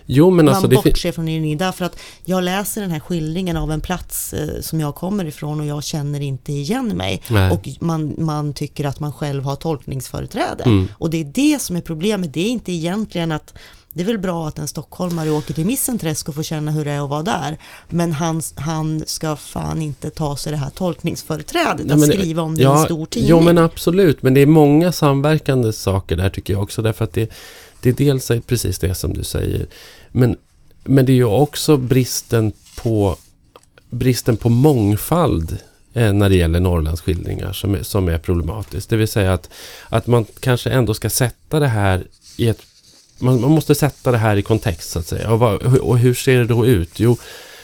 jo men alltså man det bortser från ironin därför att jag läser den här skildringen av en plats eh, som jag kommer ifrån och jag känner inte igen mig. Nej. Och man, man tycker att man själv har tolkningsföreträde. Mm. Och det är det som är problemet. Det är inte egentligen att det är väl bra att en stockholmare åker till Missenträsk och får känna hur det är att vara där. Men han, han ska fan inte ta sig det här tolkningsföreträdet Ja, att men- skriva om det i en stor tidning. Ja men absolut, men det är många samverkande saker där tycker jag också. Därför att det, det är dels precis det som du säger. Men, men det är ju också bristen på, bristen på mångfald eh, när det gäller Norrlandsskildringar som är, som är problematiskt. Det vill säga att, att man kanske ändå ska sätta det här i ett... Man, man måste sätta det här i kontext så att säga. Och, vad, och hur ser det då ut? Jo,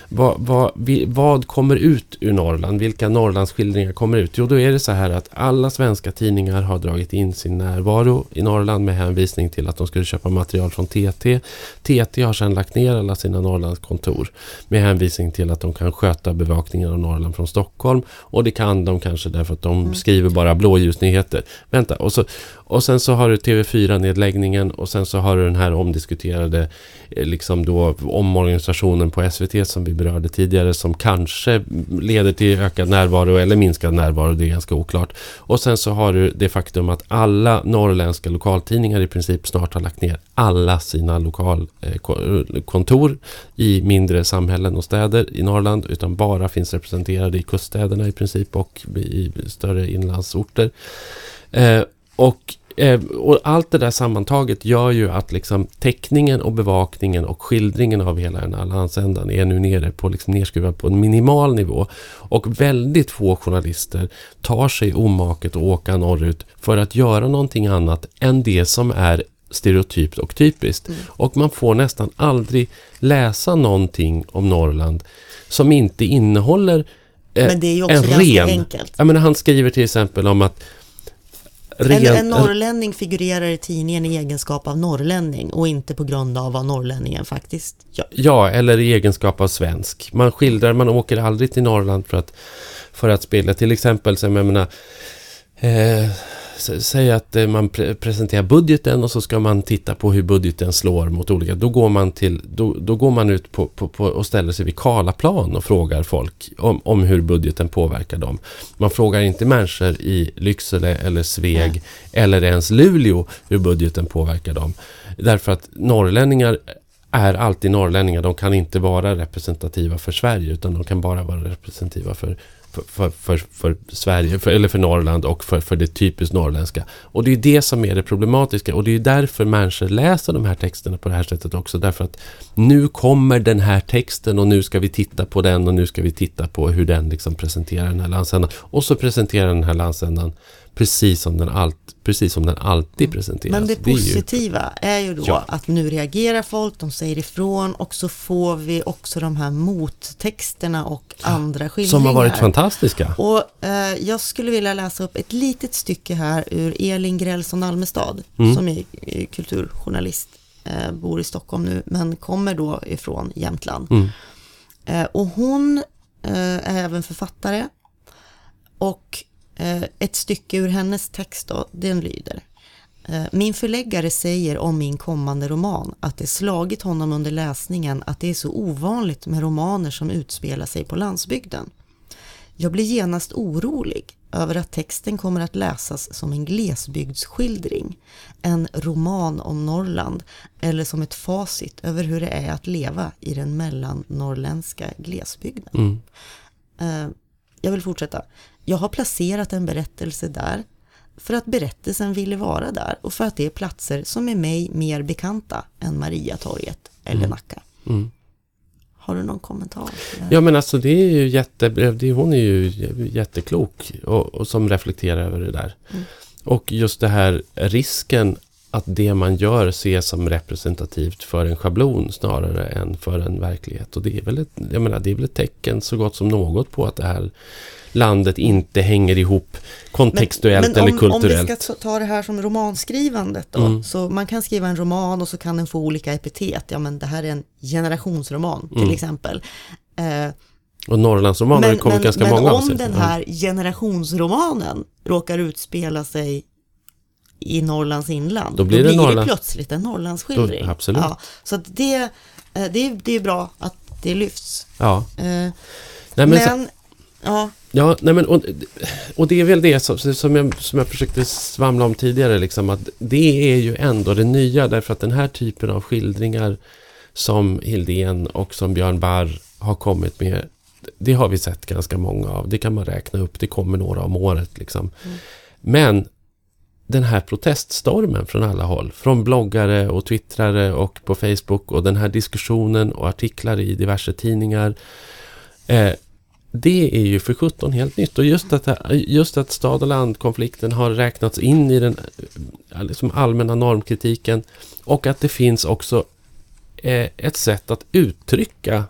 vad, vad, vi, vad kommer ut ur Norrland? Vilka Norrlandsskildringar kommer ut? Jo, då är det så här att alla svenska tidningar har dragit in sin närvaro i Norrland med hänvisning till att de skulle köpa material från TT. TT har sedan lagt ner alla sina Norrlandskontor med hänvisning till att de kan sköta bevakningen av Norrland från Stockholm. Och det kan de kanske därför att de skriver bara blåljusnyheter. Vänta, och, så, och sen så har du TV4-nedläggningen och sen så har du den här omdiskuterade eh, liksom då omorganisationen på SVT som vi berörde tidigare som kanske leder till ökad närvaro eller minskad närvaro, det är ganska oklart. Och sen så har du det faktum att alla norrländska lokaltidningar i princip snart har lagt ner alla sina lokalkontor eh, i mindre samhällen och städer i Norrland utan bara finns representerade i kuststäderna i princip och i större inlandsorter. Eh, och eh, och allt det där sammantaget gör ju att liksom täckningen och bevakningen och skildringen av hela den här landsändan är nu nere på liksom nedskruvad på en minimal nivå. Och väldigt få journalister tar sig omaket att åka norrut för att göra någonting annat än det som är stereotypt och typiskt. Mm. Och man får nästan aldrig läsa någonting om Norrland som inte innehåller eh, Men det är ju också en ren... enkelt. Jag menar, han skriver till exempel om att En, en norrlänning figurerar i tidningen i egenskap av norrlänning och inte på grund av vad norrlänningen faktiskt gör. Ja, eller i egenskap av svensk. Man skildrar, man åker aldrig till Norrland för att, för att spela. Till exempel, så jag menar, eh, säg att eh, man pre presenterar budgeten och så ska man titta på hur budgeten slår mot olika. Då går man, till, då, då går man ut på, på, på och ställer sig vid Karlaplan och frågar folk om, om hur budgeten påverkar dem. Man frågar inte människor i Lycksele eller Sveg Nej. eller ens Luleå hur budgeten påverkar dem. Därför att norrlänningar är alltid norrlänningar. De kan inte vara representativa för Sverige utan de kan bara vara representativa för, för, för, för, Sverige, för, eller för Norrland och för, för det typiskt norrländska. Och det är det som är det problematiska och det är därför människor läser de här texterna på det här sättet också. Därför att nu kommer den här texten och nu ska vi titta på den och nu ska vi titta på hur den liksom presenterar den här landsändan. Och så presenterar den här landsändan precis som den, allt, precis som den alltid presenteras. Men det ju- positiva är ju då Ja. att nu reagerar folk, de säger ifrån och så får vi också de här mottexterna och andra skildringar. som har varit fantastiska. Och eh, jag skulle vilja läsa upp ett litet stycke här ur Elin Grälsson Almestad, Mm. som är eh, kulturjournalist, eh, bor i Stockholm nu, men kommer då ifrån Jämtland. Mm. Eh, och hon eh, är även författare. Och ett stycke ur hennes text då, den lyder. Eh, Min förläggare säger om min kommande roman att det slagit honom under läsningen att det är så ovanligt med romaner som utspelar sig på landsbygden. Jag blir genast orolig över att texten kommer att läsas som en glesbygdsskildring, en roman om Norrland eller som ett facit över hur det är att leva i den mellannorrländska glesbygden. Mm. Eh, jag vill fortsätta. Jag har placerat en berättelse där för att berättelsen ville vara där och för att det är platser som är mig mer bekanta än Mariatorget eller Nacka. Mm. Har du någon kommentar? Ja men alltså det är ju jätte, det, hon är ju jätteklok och, och som reflekterar över det där. Mm. Och just det här risken att det man gör ses som representativt för en schablon snarare än för en verklighet. Och det är väl ett, jag menar, det är väl ett tecken så gott som något på att det här landet inte hänger ihop kontextuellt eller om, kulturellt. Om vi ska ta det här som romanskrivandet då, Mm. så man kan skriva en roman och så kan den få olika epitet. Ja men det här är en generationsroman till Mm. exempel. Eh, Och Norrlandsromaner har det kommit ganska men många om sig. den Ja. här generationsromanen råkar utspela sig i Norrlands inland, Då blir det Norrland- plötsligt en Norrlandsskildring. Då- absolut. Ja, så det, eh, det, är- det är bra att det lyfts. Ja. Eh, Nej, men men, så- ja, Ja, nej men, och, och det är väl det som, som, jag, som jag försökte svamla om tidigare, liksom, att det är ju ändå det nya, därför att den här typen av skildringar som Hildén och som Björn Barr har kommit med, det har vi sett ganska många av. Det kan man räkna upp, det kommer några om året. Liksom. Men den här proteststormen från alla håll, från bloggare och twittrare och på Facebook och den här diskussionen och artiklar i diverse tidningar. Eh, det är ju för 17 helt nytt och just att, just att stad och landkonflikten har räknats in i den eh, liksom allmänna normkritiken och att det finns också eh, ett sätt att uttrycka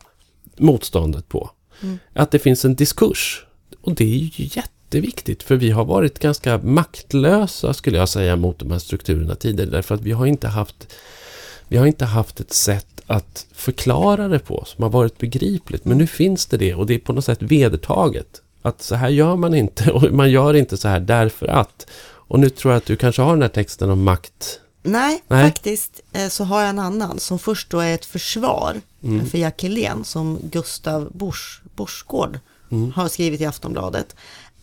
motståndet på. Mm. Att det finns en diskurs. Och det är ju jätteviktigt för vi har varit ganska maktlösa skulle jag säga mot de här strukturerna tidigare därför att vi har inte haft vi har inte haft ett sätt att förklara det på som har varit begripligt. Men nu finns det det och det är på något sätt vedertaget. Att så här gör man inte och man gör inte så här därför att. Och nu tror jag att du kanske har den här texten om makt. Nej, Nej. faktiskt eh, så har jag en annan som först då är ett försvar Mm. för Jack Helén som Gustav Bors, Borsgård Mm. har skrivit i Aftonbladet.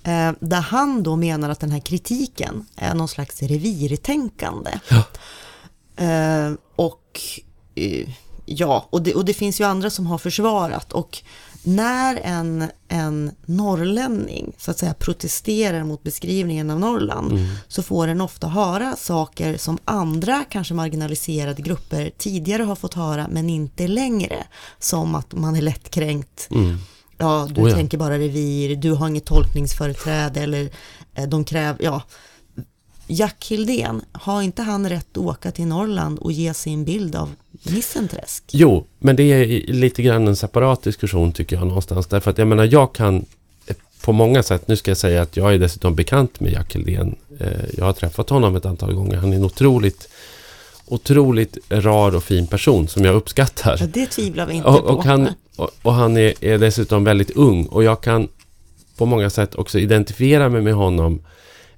Eh, där han då menar att den här kritiken är någon slags revirtänkande. Ja. Eh, ja, och det, och det finns ju andra som har försvarat och när en, en norrlänning så att säga protesterar mot beskrivningen av Norrland Mm. så får den ofta höra saker som andra kanske marginaliserade grupper tidigare har fått höra men inte längre. Som att man är lättkränkt, Mm. ja du Oh ja. tänker bara revir, du har inget tolkningsföreträde eller eh, de kräver, ja. Jack Hildén, har inte han rätt att åka till Norrland och ge sin bild av Nissenträsk? Jo, men det är lite grann en separat diskussion tycker jag någonstans. Därför att jag menar, jag kan på många sätt, nu ska jag säga att jag är dessutom bekant med Jack Hildén. Eh, Jag har träffat honom ett antal gånger. Han är en otroligt, otroligt rar och fin person som jag uppskattar. Ja, det tvivlar vi inte Och, på. och han, och, och han är, är dessutom väldigt ung och jag kan på många sätt också identifiera mig med honom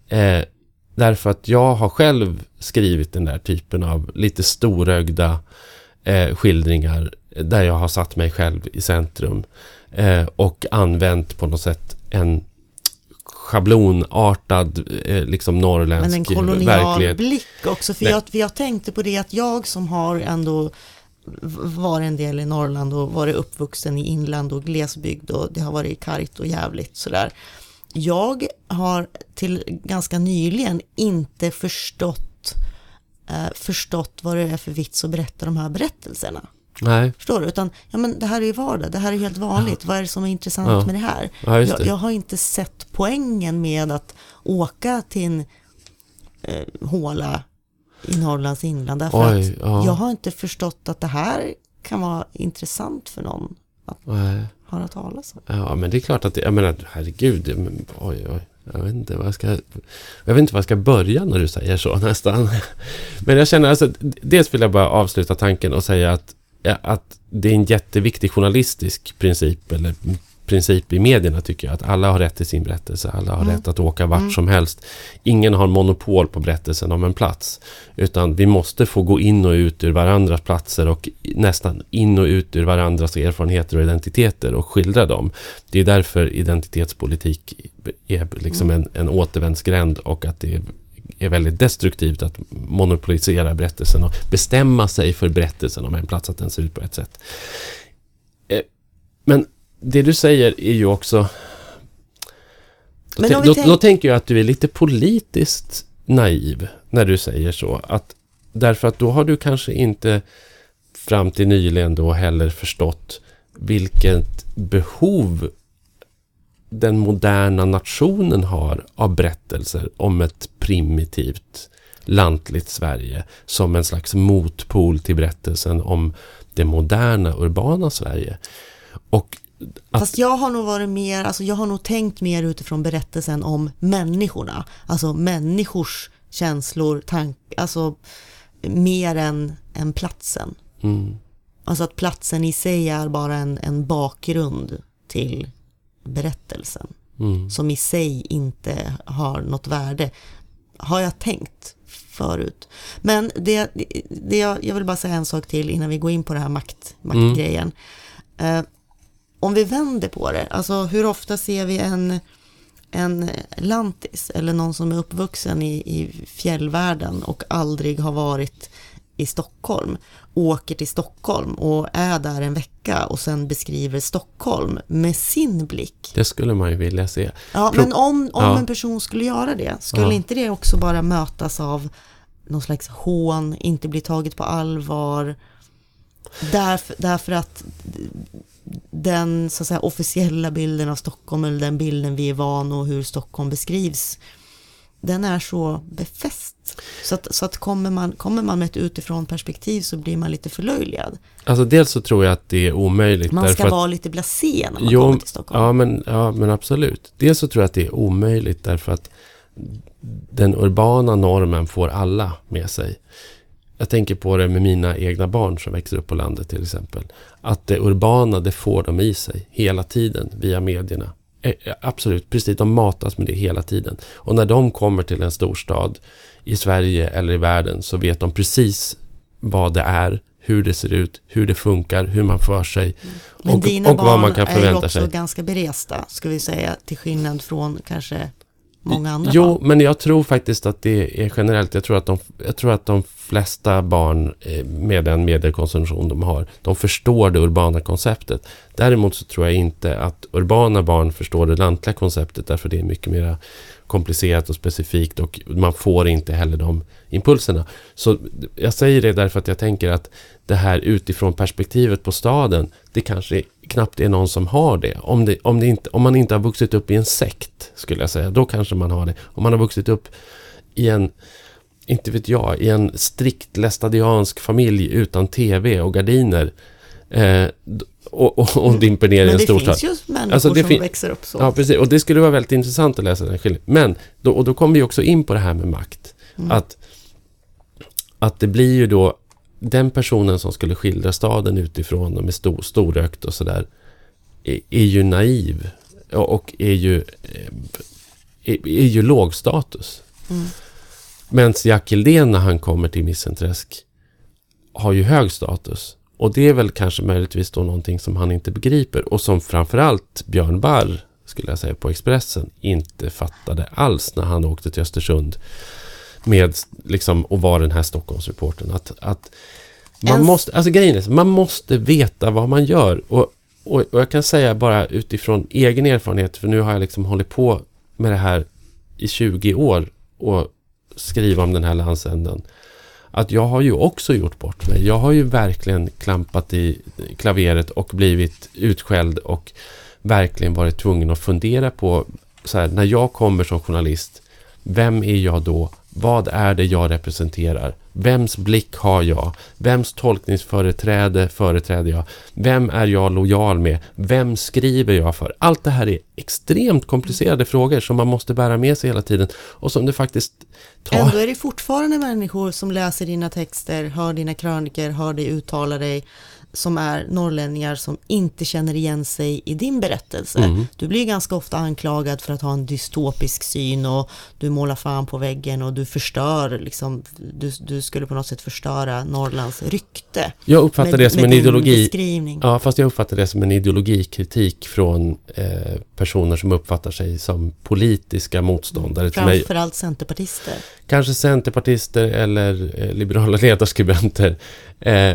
eh, därför att jag har själv skrivit den där typen av lite storögda eh, skildringar där jag har satt mig själv i centrum eh, och använt på något sätt en schablonartad eh, liksom norrländsk Men en kolonial verklighet. blick också. För Nej. jag, för jag tänkte på det att jag som har ändå varit en del i Norrland och varit uppvuxen i inland och glesbygd och det har varit kargt och jävligt sådär. Jag har till ganska nyligen inte förstått eh, förstått vad det är för vits att berätta de här berättelserna. Nej, Förstår du? Utan, ja men det här är ju vardag, det här är helt vanligt, vad är det som är intressant Ja. med det här? ja, just Jag, det. jag har inte sett poängen med att åka till en eh, håla i Norrlands inland. Därför Oj, att ja. jag har inte förstått att det här kan vara intressant för någon att Nej höra talas om. Ja, men det är klart att det, jag menar, herregud, men, oj, oj, jag vet inte vad jag ska, jag vet inte vad jag ska börja när du säger så nästan. Men jag känner alltså, dels vill jag bara avsluta tanken och säga att, att det är en jätteviktig journalistisk princip, eller princip i medierna tycker jag, att alla har rätt till sin berättelse, alla har Mm. rätt att åka vart Mm. som helst. Ingen har monopol på berättelsen om en plats, utan vi måste få gå in och ut ur varandras platser och nästan in och ut ur varandras erfarenheter och identiteter och skildra dem. Det är därför identitetspolitik är liksom en, en återvändsgränd och att det är, är väldigt destruktivt att monopolisera berättelsen och bestämma sig för berättelsen om en plats, att den ser ut på ett sätt. Eh, Men det du säger är ju också... Då, då, då tänker jag att du är lite politiskt naiv när du säger så. Att, därför att då har du kanske inte fram till nyligen då heller förstått vilket behov den moderna nationen har av berättelser om ett primitivt lantligt Sverige som en slags motpol till berättelsen om det moderna urbana Sverige. Och att, Fast jag har nog varit mer, alltså jag har nog tänkt mer utifrån berättelsen om människorna. Alltså människors känslor, tankar, alltså mer än, än platsen. mm, Alltså att platsen i sig är bara en, en bakgrund till berättelsen. mm, Som i sig inte har något värde. Har jag tänkt förut. Men det, det jag, jag vill bara säga en sak till innan vi går in på det här makt, maktgrejen. Eh, om vi vänder på det, alltså hur ofta ser vi en, en lantis eller någon som är uppvuxen i, i fjällvärlden och aldrig har varit i Stockholm, åker till Stockholm och är där en vecka och sen beskriver Stockholm med sin blick. det skulle man ju vilja se. Ja, Pro- men om, om Ja. en person skulle göra det, skulle Ja. inte det också bara mötas av någon slags hån, inte bli taget på allvar? Därför, därför att den så att säga, officiella bilden av Stockholm, eller den bilden vi är van och hur Stockholm beskrivs, den är så befäst. Så att, så att kommer, man, kommer man med ett utifrån perspektiv så blir man lite förlöjligad. Alltså dels så tror jag att det är omöjligt. Man ska att, vara lite blasé när man Jo, kommer till Stockholm. Ja men, ja, men absolut. Dels så tror jag att det är omöjligt därför att den urbana normen får alla med sig. Jag tänker på det med mina egna barn som växer upp på landet till exempel. Att det urbana, det får de i sig hela tiden via medierna. Eh, eh, Absolut, precis. De matas med det hela tiden. Och när de kommer till en storstad i Sverige eller i världen så vet de precis vad det är, hur det ser ut, hur det funkar, hur man för sig Men och, dina och barn vad man kan är ju förvänta också sig. ganska beresta, ska vi säga, till skillnad från kanske många andra Jo, barn. men jag tror faktiskt att det är generellt. Jag tror att de, jag tror att de flesta barn eh, med den mediekonsumtion de har, de förstår det urbana konceptet. Däremot så tror jag inte att urbana barn förstår det lantliga konceptet därför det är mycket mer komplicerat och specifikt och man får inte heller de impulserna. Så jag säger det därför att jag tänker att det här utifrån perspektivet på staden, det kanske knappt är någon som har det. Om, det, om, det inte, om man inte har vuxit upp i en sekt, skulle jag säga, då kanske man har det. Om man har vuxit upp i en, inte vet jag, i en strikt lästadiansk familj utan tv och gardiner eh, och, och, och dimper ner i Men en det storstad. finns ju människor Alltså, det som växer upp så. Ja, precis. Och det skulle vara väldigt intressant att läsa den skillnaden. Men, då, och då kommer vi också in på det här med makt. Mm. Att, att det blir ju då den personen som skulle skildra staden utifrån och med stor, storökt och sådär är, är ju naiv och, är ju eh, är, är ju låg status. Mm. Medan Jack Hildén när han kommer till Missenträsk har ju hög status. Och det är väl kanske möjligtvis då någonting som han inte begriper och som framförallt Björn Barr, skulle jag säga, på Expressen inte fattade alls när han åkte till Östersund med liksom och var den här Stockholmsreportern att, att man måste, alltså grejen är, man måste veta vad man gör och, och, och jag kan säga bara utifrån egen erfarenhet, för nu har jag liksom hållit på med det här i 20 år och skriva om den här landsändan. Att jag har ju också gjort bort mig. Jag har ju verkligen klampat i klaveret och blivit utskälld och verkligen varit tvungen att fundera på så här, när jag kommer som journalist, vem är jag då? Vad är det jag representerar? Vems blick har jag? Vems tolkningsföreträde företräder jag? Vem är jag lojal med? Vem skriver jag för? Allt det här är extremt komplicerade frågor som man måste bära med sig hela tiden och som det faktiskt tar... Ändå är det fortfarande människor som läser dina texter, hör dina kröniker, hör dig uttala dig, som är norrlänningar som inte känner igen sig i din berättelse. Mm. Du blir ganska ofta anklagad för att ha en dystopisk syn och du målar fan på väggen och du förstör, liksom, du, du skulle på något sätt förstöra Norrlands rykte. Jag uppfattar med- det som en ideologi. Ja, fast jag uppfattar det som en ideologikritik från eh, personer som uppfattar sig som politiska motståndare till mig. Framförallt centerpartister. Kanske centerpartister eller eh, liberala ledarskribenter. Eh,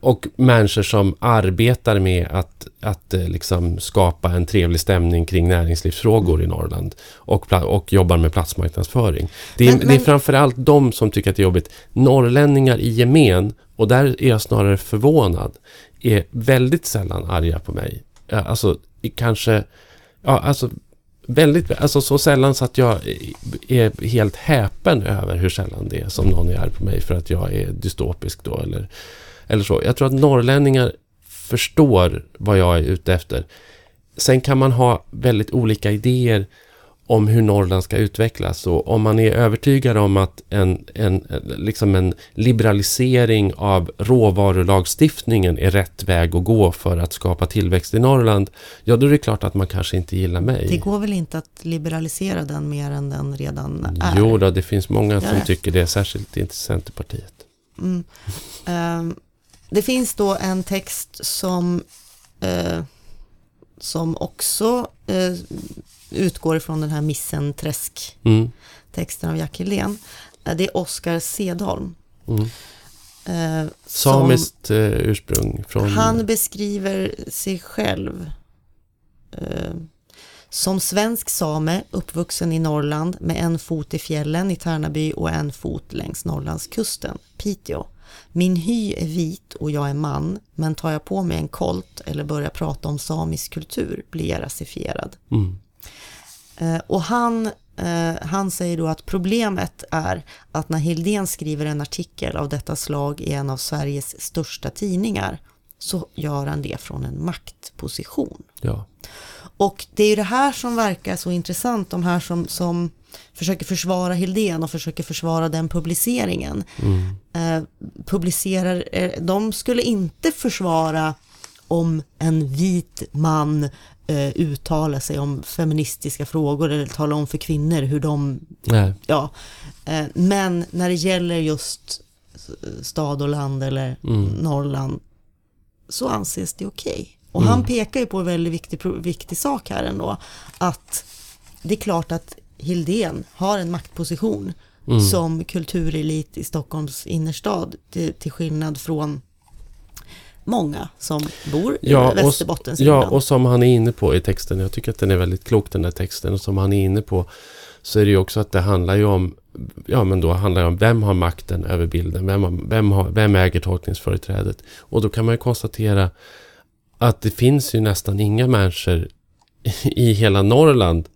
och människor som arbetar med att, att eh, liksom skapa en trevlig stämning kring näringslivsfrågor i Norrland. Och, och jobbar med platsmarknadsföring. Det är, Men- det är men- framförallt de som tycker att det är jobbigt. Norrlänningar i gemen, och där är jag snarare förvånad, är väldigt sällan arga på mig. Alltså kanske, ja alltså väldigt, alltså så sällan så att jag är helt häpen över hur sällan det är som någon är arg på mig för att jag är dystopisk då eller, eller så. Jag tror att norrlänningar förstår vad jag är ute efter. Sen kan man ha väldigt olika idéer om hur Norrland ska utvecklas och om man är övertygad om att en, en, liksom en liberalisering av råvarulagstiftningen är rätt väg att gå för att skapa tillväxt i Norrland, ja då är det klart att man kanske inte gillar mig. Det går väl inte att liberalisera den mer än den redan är? Jo då, det finns många som tycker det, särskilt inte Centerpartiet. Mm. Ehm, det finns då en text som, eh, som också eh, utgår ifrån den här Missenträsk-texten Mm. av Jack Helén. Eh, det är Oskar Sedholm. Mm. eh, som- Samiskt eh, ursprung från... Han beskriver sig själv eh, som svensk same uppvuxen i Norrland med en fot i fjällen i Tärnaby och en fot längs Norrlandskusten, Piteå. Min hy är vit och jag är man, men tar jag på mig en kolt eller börjar prata om samisk kultur blir jag rasifierad. Mm. Eh, och han eh, han säger då att problemet är att när Hildén skriver en artikel av detta slag i en av Sveriges största tidningar så gör han det från en maktposition. Ja. Och det är ju det här som verkar så intressant, de här som, som försöker försvara Hildén och försöker försvara den publiceringen. Eh, publicerar, eh, de skulle inte försvara om en vit man eh, uttalar sig om feministiska frågor eller talar om för kvinnor hur de, Nej. ja. Eh, men när det gäller just stad och land eller Norrland så anses det okej. Och han pekar ju på en väldigt viktig, viktig sak här ändå, att det är klart att Hildén har en maktposition som kulturelit i Stockholms innerstad, till, till skillnad från många som bor i Ja, och, Västerbottens ja, inland. och som han är inne på i texten, jag tycker att den är väldigt klok den här texten, och som han är inne på så är det ju också att det handlar ju om, ja men då handlar det om vem har makten över bilden, vem, har, vem, har, vem äger tolkningsföreträdet? Och då kan man ju konstatera att det finns ju nästan inga människor i hela Norrland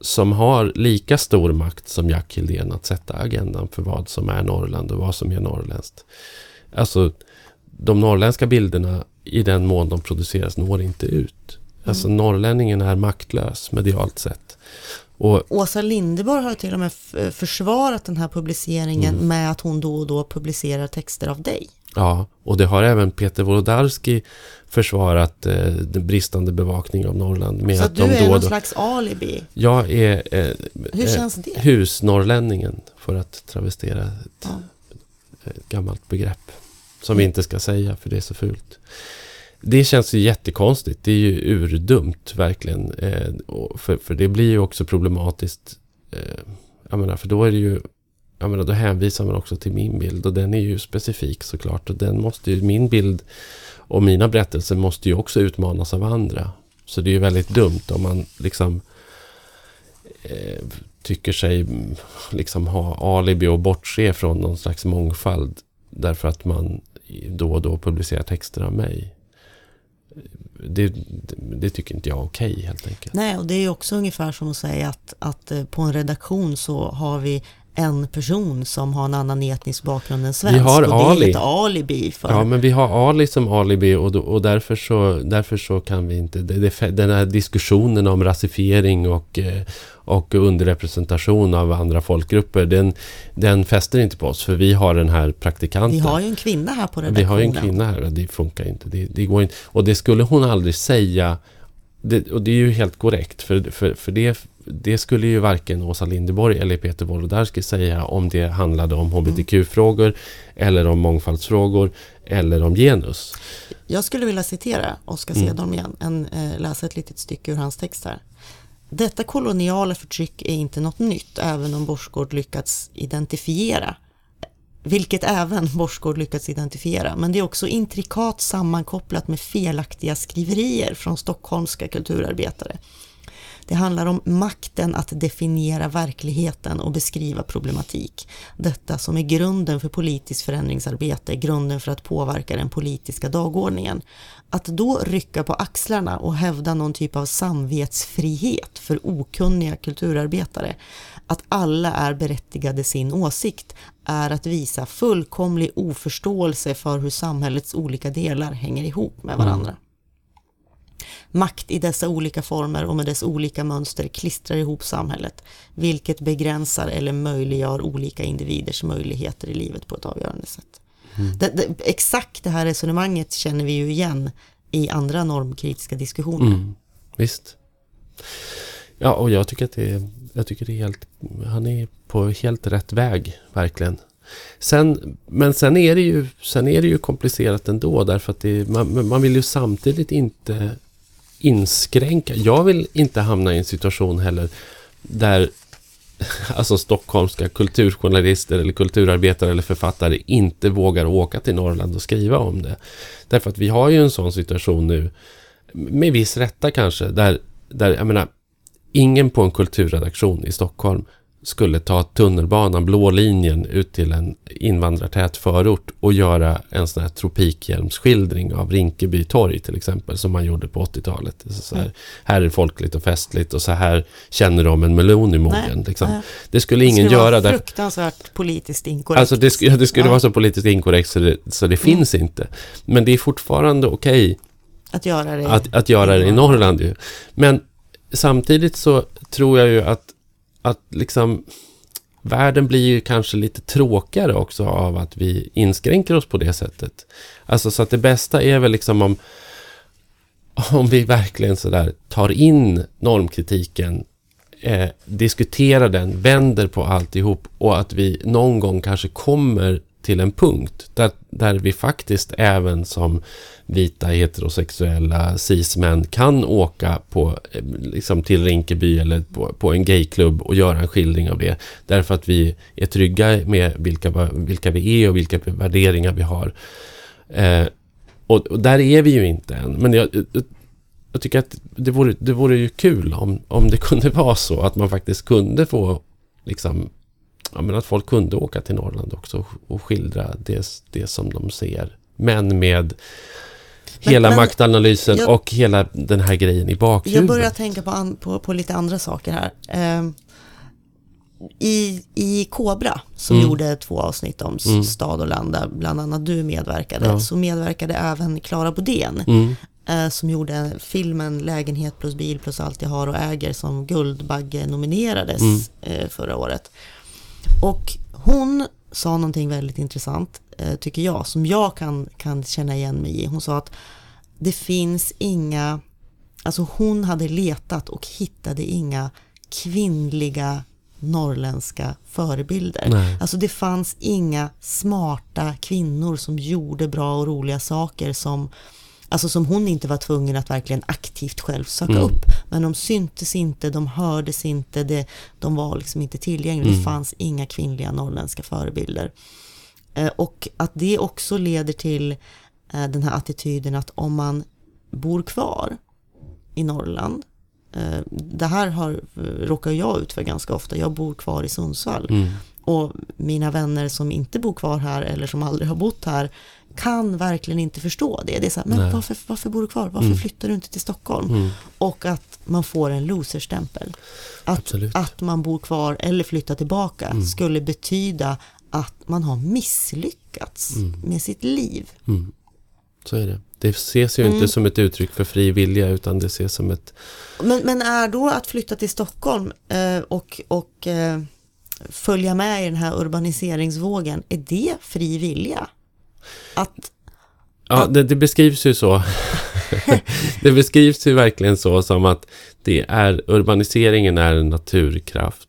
som har lika stor makt som Jack Hildén att sätta agendan för vad som är Norrland och vad som är norrländskt. Alltså, de norrländska bilderna i den mån de produceras når inte ut. Alltså norrlänningen är maktlös medialt sett. Och Åsa Linderborg har till och med försvarat den här publiceringen Mm. med att hon då och då publicerar texter av dig. Ja, och det har även Peter Wolodarski försvarat eh, den bristande bevakning av Norrland med Så att att du de är då någon slags alibi. Jag är eh, Hur eh, känns det? husnorrlänningen, för att travestera ett, Ja. ett gammalt begrepp. Som vi inte ska säga, för det är så fult. Det känns ju jättekonstigt. Det är ju urdumt, verkligen. Eh, för, för det blir ju också problematiskt. Eh, jag menar, för då är det ju... Jag menar, då hänvisar man också till min bild och den är ju specifik såklart. Och den måste ju, min bild och mina berättelser måste ju också utmanas av andra. Så det är ju väldigt dumt om man liksom eh, tycker sig mm, liksom ha alibi och bortse från någon slags mångfald därför att man då och då publicerar texter av mig. Det, det, tycker inte jag är okej helt enkelt. Nej, och det är också ungefär som att säga att, att eh, på en redaktion så har vi en person som har en annan etnisk bakgrund än svensk. har och det är Ali. ett alibi för... Ja, men vi har Ali som alibi och, då, och därför, så, därför så kan vi inte... Det, det, den här diskussionen om rasifiering och, eh, och underrepresentation av andra folkgrupper, den, den fäster inte på oss för vi har den här praktikanten. vi har ju en kvinna här på redaktionen. Vi har ju en kvinna här och det funkar inte. Det, det går inte. Och det skulle hon aldrig säga. Det, och det är ju helt korrekt. För, för, för det, det skulle ju varken Åsa Linderborg eller Peter Wolodarski säga om det handlade om hbtq-frågor eller om mångfaldsfrågor eller om genus. Jag skulle vilja citera Oskar Mm. Sedholm igen, en, eh, läsa ett litet stycke ur hans text här. Detta koloniala förtryck är inte något nytt, även om Borsgård lyckats identifiera vilket även Borsgård lyckats identifiera, men det är också intrikat sammankopplat med felaktiga skriverier från stockholmska kulturarbetare. Det handlar om makten att definiera verkligheten och beskriva problematik. Detta som är grunden för politiskt förändringsarbete, grunden för att påverka den politiska dagordningen. Att då rycka på axlarna och hävda någon typ av samvetsfrihet för okunniga kulturarbetare, att alla är berättigade sin åsikt, är att visa fullkomlig oförståelse för hur samhällets olika delar hänger ihop med varandra. Mm. Makt i dessa olika former och med dess olika mönster klistrar ihop samhället, vilket begränsar eller möjliggör olika individers möjligheter i livet på ett avgörande sätt. Det, det, exakt det här resonemanget känner vi ju igen i andra normkritiska diskussioner. Mm, visst. Ja, och jag tycker att det är, jag tycker det är helt... Han är på helt rätt väg, verkligen. Sen, men sen är, det ju, sen är det ju komplicerat ändå därför att det, man, man vill ju samtidigt inte inskränka. Jag vill inte hamna i en situation heller där alltså stockholmska kulturjournalister eller kulturarbetare eller författare inte vågar åka till Norrland och skriva om det. Därför att vi har ju en sån situation nu, med viss rätta kanske, där, där jag menar, ingen på en kulturredaktion i Stockholm skulle ta tunnelbanan, blå linjen, ut till en invandrartät förort och göra en sån här tropikhjälmsskildring av Rinkeby torg till exempel, som man gjorde på 80-talet. Så här, här är det folkligt och festligt och så här känner de en melon i mogen. Liksom. Det skulle ingen det skulle göra. vara Där, fruktansvärt politiskt inkorrekt. alltså det, sk- det skulle Ja. vara så politiskt inkorrekt så det, så det finns inte. Men det är fortfarande okej Att göra det. att, att göra det i Norrland ju. Men samtidigt så tror jag ju att, att liksom världen blir ju kanske lite tråkigare också av att vi inskränker oss på det sättet. Alltså så att det bästa är väl liksom om om vi verkligen sådär tar in normkritiken, eh, diskuterar den, vänder på alltihop och att vi någon gång kanske kommer till en punkt där, där vi faktiskt även som vita heterosexuella cis-män kan åka på, eh, liksom till Rinkeby eller på, på en gayklubb och göra en skildring av det. Därför att vi är trygga med vilka, vilka vi är och vilka värderingar vi har. Eh, och, och där är vi ju inte än. Men jag, jag, jag tycker att det vore, det vore ju kul om, om det kunde vara så att man faktiskt kunde få liksom Ja, men att folk kunde åka till Norrland också och skildra det, det som de ser. Men med Men- hela men maktanalysen jag- och hela den här grejen i bakhuvudet. Jag börjar tänka på, an, på, på lite andra saker här. Ehm, I, I Kobra, som Mm. gjorde två avsnitt om Mm. stad och land, där bland annat du medverkade, Ja. så medverkade även Klara Bodén, Mm, eh, som gjorde filmen Lägenhet plus bil plus allt jag har och äger, som Guldbagge nominerades Mm. eh, förra året. Och hon sa någonting väldigt intressant, eh, tycker jag, som jag kan, kan känna igen mig i. Hon sa att det finns inga, alltså hon hade letat och hittade inga kvinnliga norrländska förebilder. Nej. Alltså det fanns inga smarta kvinnor som gjorde bra och roliga saker som Alltså som hon inte var tvungen att verkligen aktivt själv söka Mm. upp. Men de syntes inte, de hördes inte, det, de var liksom inte tillgängliga. Mm. Det fanns inga kvinnliga norrländska förebilder. Eh, och att det också leder till eh, den här attityden att om man bor kvar i Norrland, eh, det här har, råkar jag ut för ganska ofta, jag bor kvar i Sundsvall. mm, Och mina vänner som inte bor kvar här eller som aldrig har bott här kan verkligen inte förstå det. Det är så här, men Nej. varför, varför bor du kvar? Varför Mm. flyttar du inte till Stockholm? mm. Och att man får en loserstämpel. Att, Absolut. att man bor kvar eller flyttar tillbaka Mm. skulle betyda att man har misslyckats Mm. med sitt liv. Mm. Så är det. Det ses ju Mm. inte som ett uttryck för fri vilja utan det ses som ett... Men, men är då att flytta till Stockholm eh, och, och eh, följa med i den här urbaniseringsvågen, är det fri vilja? Att, Ja, det, det beskrivs ju så. det beskrivs ju verkligen så som att det är urbaniseringen är en naturkraft.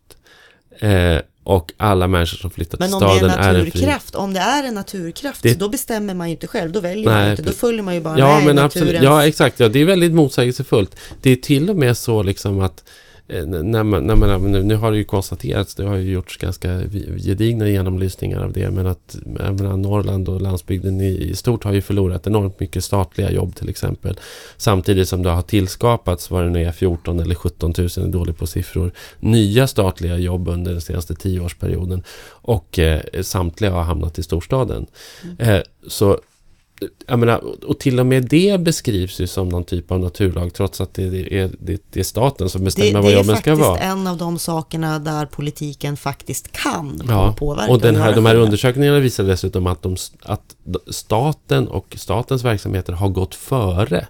Eh, och alla människor som flyttar till men om det är staden en är en fri... naturkraft, om det är en naturkraft, Det- då bestämmer man ju inte själv, då väljer man Nej, ju inte, då följer man ju bara Ja, med men i absolut. naturens... Ja, exakt. Ja, det är väldigt motsägelsefullt. Det är till och med så liksom att när man, när man, nu, nu har det ju konstaterats, det har ju gjorts ganska gedigna genomlysningar av det, men att menar, Norrland och landsbygden i, stort har ju förlorat enormt mycket statliga jobb till exempel. Samtidigt som det har tillskapats, vad det nu är, 14 eller 17 000, är dålig på siffror, nya statliga jobb under den senaste tioårsperioden. Och eh, samtliga har hamnat i storstaden. Eh, så jag menar, och till och med det beskrivs ju som någon typ av naturlag trots att det är, det, det är staten som det, bestämmer det vad är jobben ska faktiskt vara. en av de sakerna där politiken faktiskt kan Ja, påverka. och den här, de här undersökningarna visar dessutom att, de, att staten och statens verksamheter har gått före.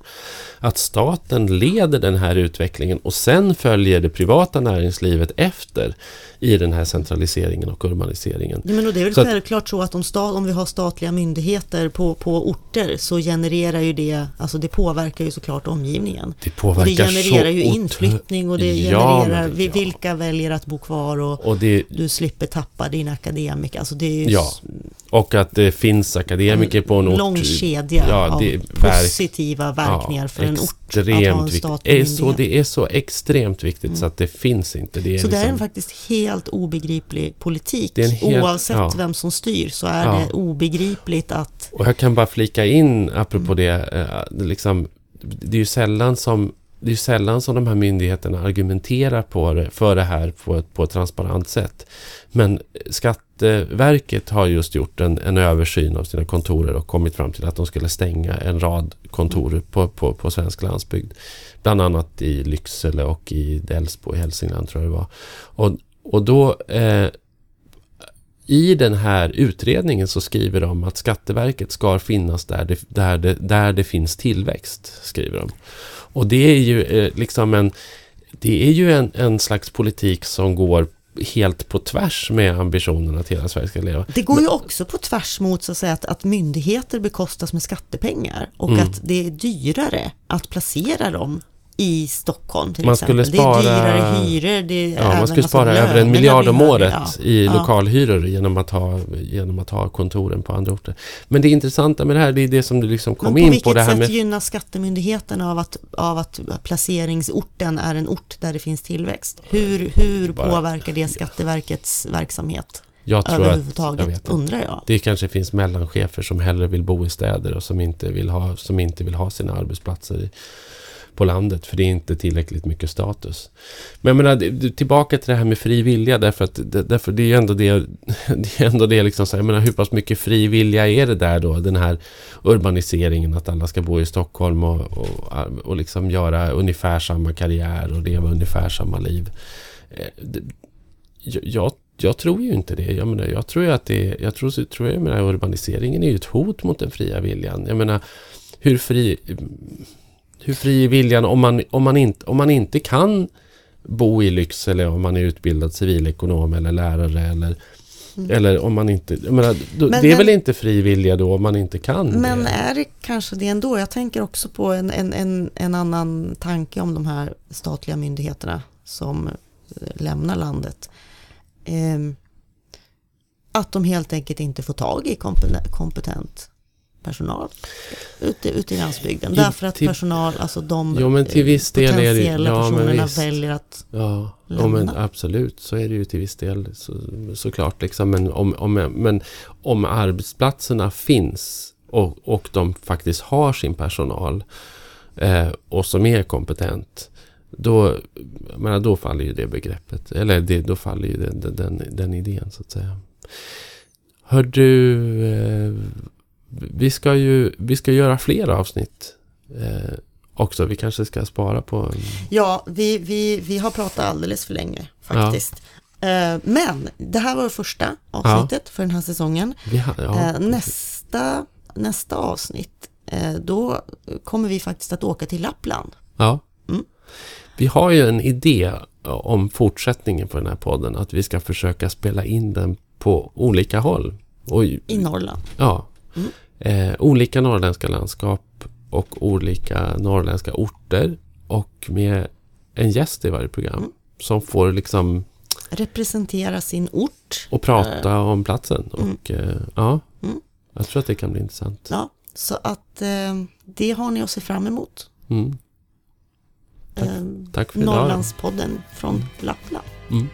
Att staten leder den här utvecklingen och sen följer det privata näringslivet efter i den här centraliseringen och urbaniseringen. Ja, men och det är väl Så att- självklart så att om, sta- om vi har statliga myndigheter på, på orter så genererar ju det, alltså det påverkar ju såklart omgivningen. Det Och påverkar det genererar så ju inflyttning och det Ja, genererar vi- ja. vilka väljer att bo kvar och Och det, du slipper tappa din akademiker. Alltså det är ju Ja, och att det finns akademiker på en ort. lång kedja Ja, av det verk- positiva verkningar för en ort att ha extremt en viktigt. statlig Det är, så, det är så extremt viktigt så att det finns inte. Det är Så det är liksom- en faktiskt helt obegriplig politik. Helt- Oavsett ja. vem som styr så är Ja. det obegripligt att Och jag kan bara flika in, apropå Mm. det, eh, liksom, det är ju sällan som det är sällan som de här myndigheterna argumenterar på det, för det här på ett, på ett transparent sätt. Men Skatteverket har just gjort en, en översyn av sina kontorer och kommit fram till att de skulle stänga en rad kontor på, på, på svensk landsbygd. Bland annat i Lycksele och i Delsbo i Hälsingland tror jag det var. Och, och då eh, i den här utredningen så skriver de att Skatteverket ska finnas där det, där det, där det finns tillväxt. skriver de. Och det är ju eh, liksom en, det är ju en, en slags politik som går helt på tvärs med ambitionen att hela Sverige ska leva. Det går ju också på tvärs mot så att, säga, att, att myndigheter bekostas med skattepengar och Mm. att det är dyrare att placera dem i Stockholm till Man exempel. skulle spara- Det är dyrare hyror. Det Ja, man skulle spara över en miljard om året Ja. i Ja. lokalhyror genom att, ha, genom att ha kontoren på andra orter. Men det intressanta med det här, det är det som du liksom kom på in vilket på det här sätt med... gynnas skattemyndigheterna av att, av att placeringsorten är en ort där det finns tillväxt? Hur, hur Bara- påverkar det Skatteverkets verksamhet Jag tror att, jag överhuvudtaget, vet inte. undrar jag. Det kanske finns mellanchefer som hellre vill bo i städer och som inte vill ha, som inte vill ha sina arbetsplatser i, på landet för det är inte tillräckligt mycket status. Men jag menar, tillbaka till det här med fri vilja därför att det, därför det är ju ändå det, det är ändå det liksom så här, jag menar, hur pass mycket fri vilja är det där då? Den här urbaniseringen att alla ska bo i Stockholm och, och, och liksom göra ungefär samma karriär och leva ungefär samma liv. Eh, jag, jag, tror ju inte det. Jag, menar, jag tror ju att det jag tror, tror tror jag menar, urbaniseringen är ju ett hot mot den fria viljan. Jag menar, hur fri, hur fri är viljan om man, om, man inte, om man inte kan bo i Lycksele om man är utbildad civilekonom eller lärare eller Eller om man inte... Menar, då, Mm. Men- det är men- väl inte fri vilja då om man inte kan Men det? är det kanske det ändå? Jag tänker också på en, en, en, en annan tanke om de här statliga myndigheterna som eh, lämnar landet. Ehm, att de helt enkelt inte får tag i kompetent personal ute, ute i landsbygden. Jo, Därför att till- personal, alltså de Jo, men till viss del är det- potentiella ja, personerna visst. väljer att Ja, ja men lämna. absolut. Så är det ju till viss del så, såklart. Liksom. Men, om, om, men om arbetsplatserna finns och, och de faktiskt har sin personal eh, och som är kompetent då, menar, då faller ju det begreppet. Eller det, då faller ju den, den, den, den idén så att säga. Hör du, eh, vi ska ju vi ska göra fler avsnitt eh, också. Vi kanske ska spara på Ja, vi, vi, vi har pratat alldeles för länge faktiskt. Eh, Men det här var det första avsnittet för den här säsongen. Har, ja, Eh, nästa, nästa avsnitt, eh, då kommer vi faktiskt att åka till Lappland. ja. Mm. Vi har ju en idé om fortsättningen på den här podden. Att vi ska försöka spela in den på olika håll. Och, I Norrland. ja, Mm. eh, olika norrländska landskap och olika norrländska orter. Och med en gäst i varje program. Mm. Som får liksom Representera sin ort. och prata om platsen. Mm. Och eh, ja, Mm. jag tror att det kan bli intressant. Ja, så att eh, det har ni att se fram emot. Mm. Tack- Eh, Tack för idag. Norrlandspodden från Lappland. Mm.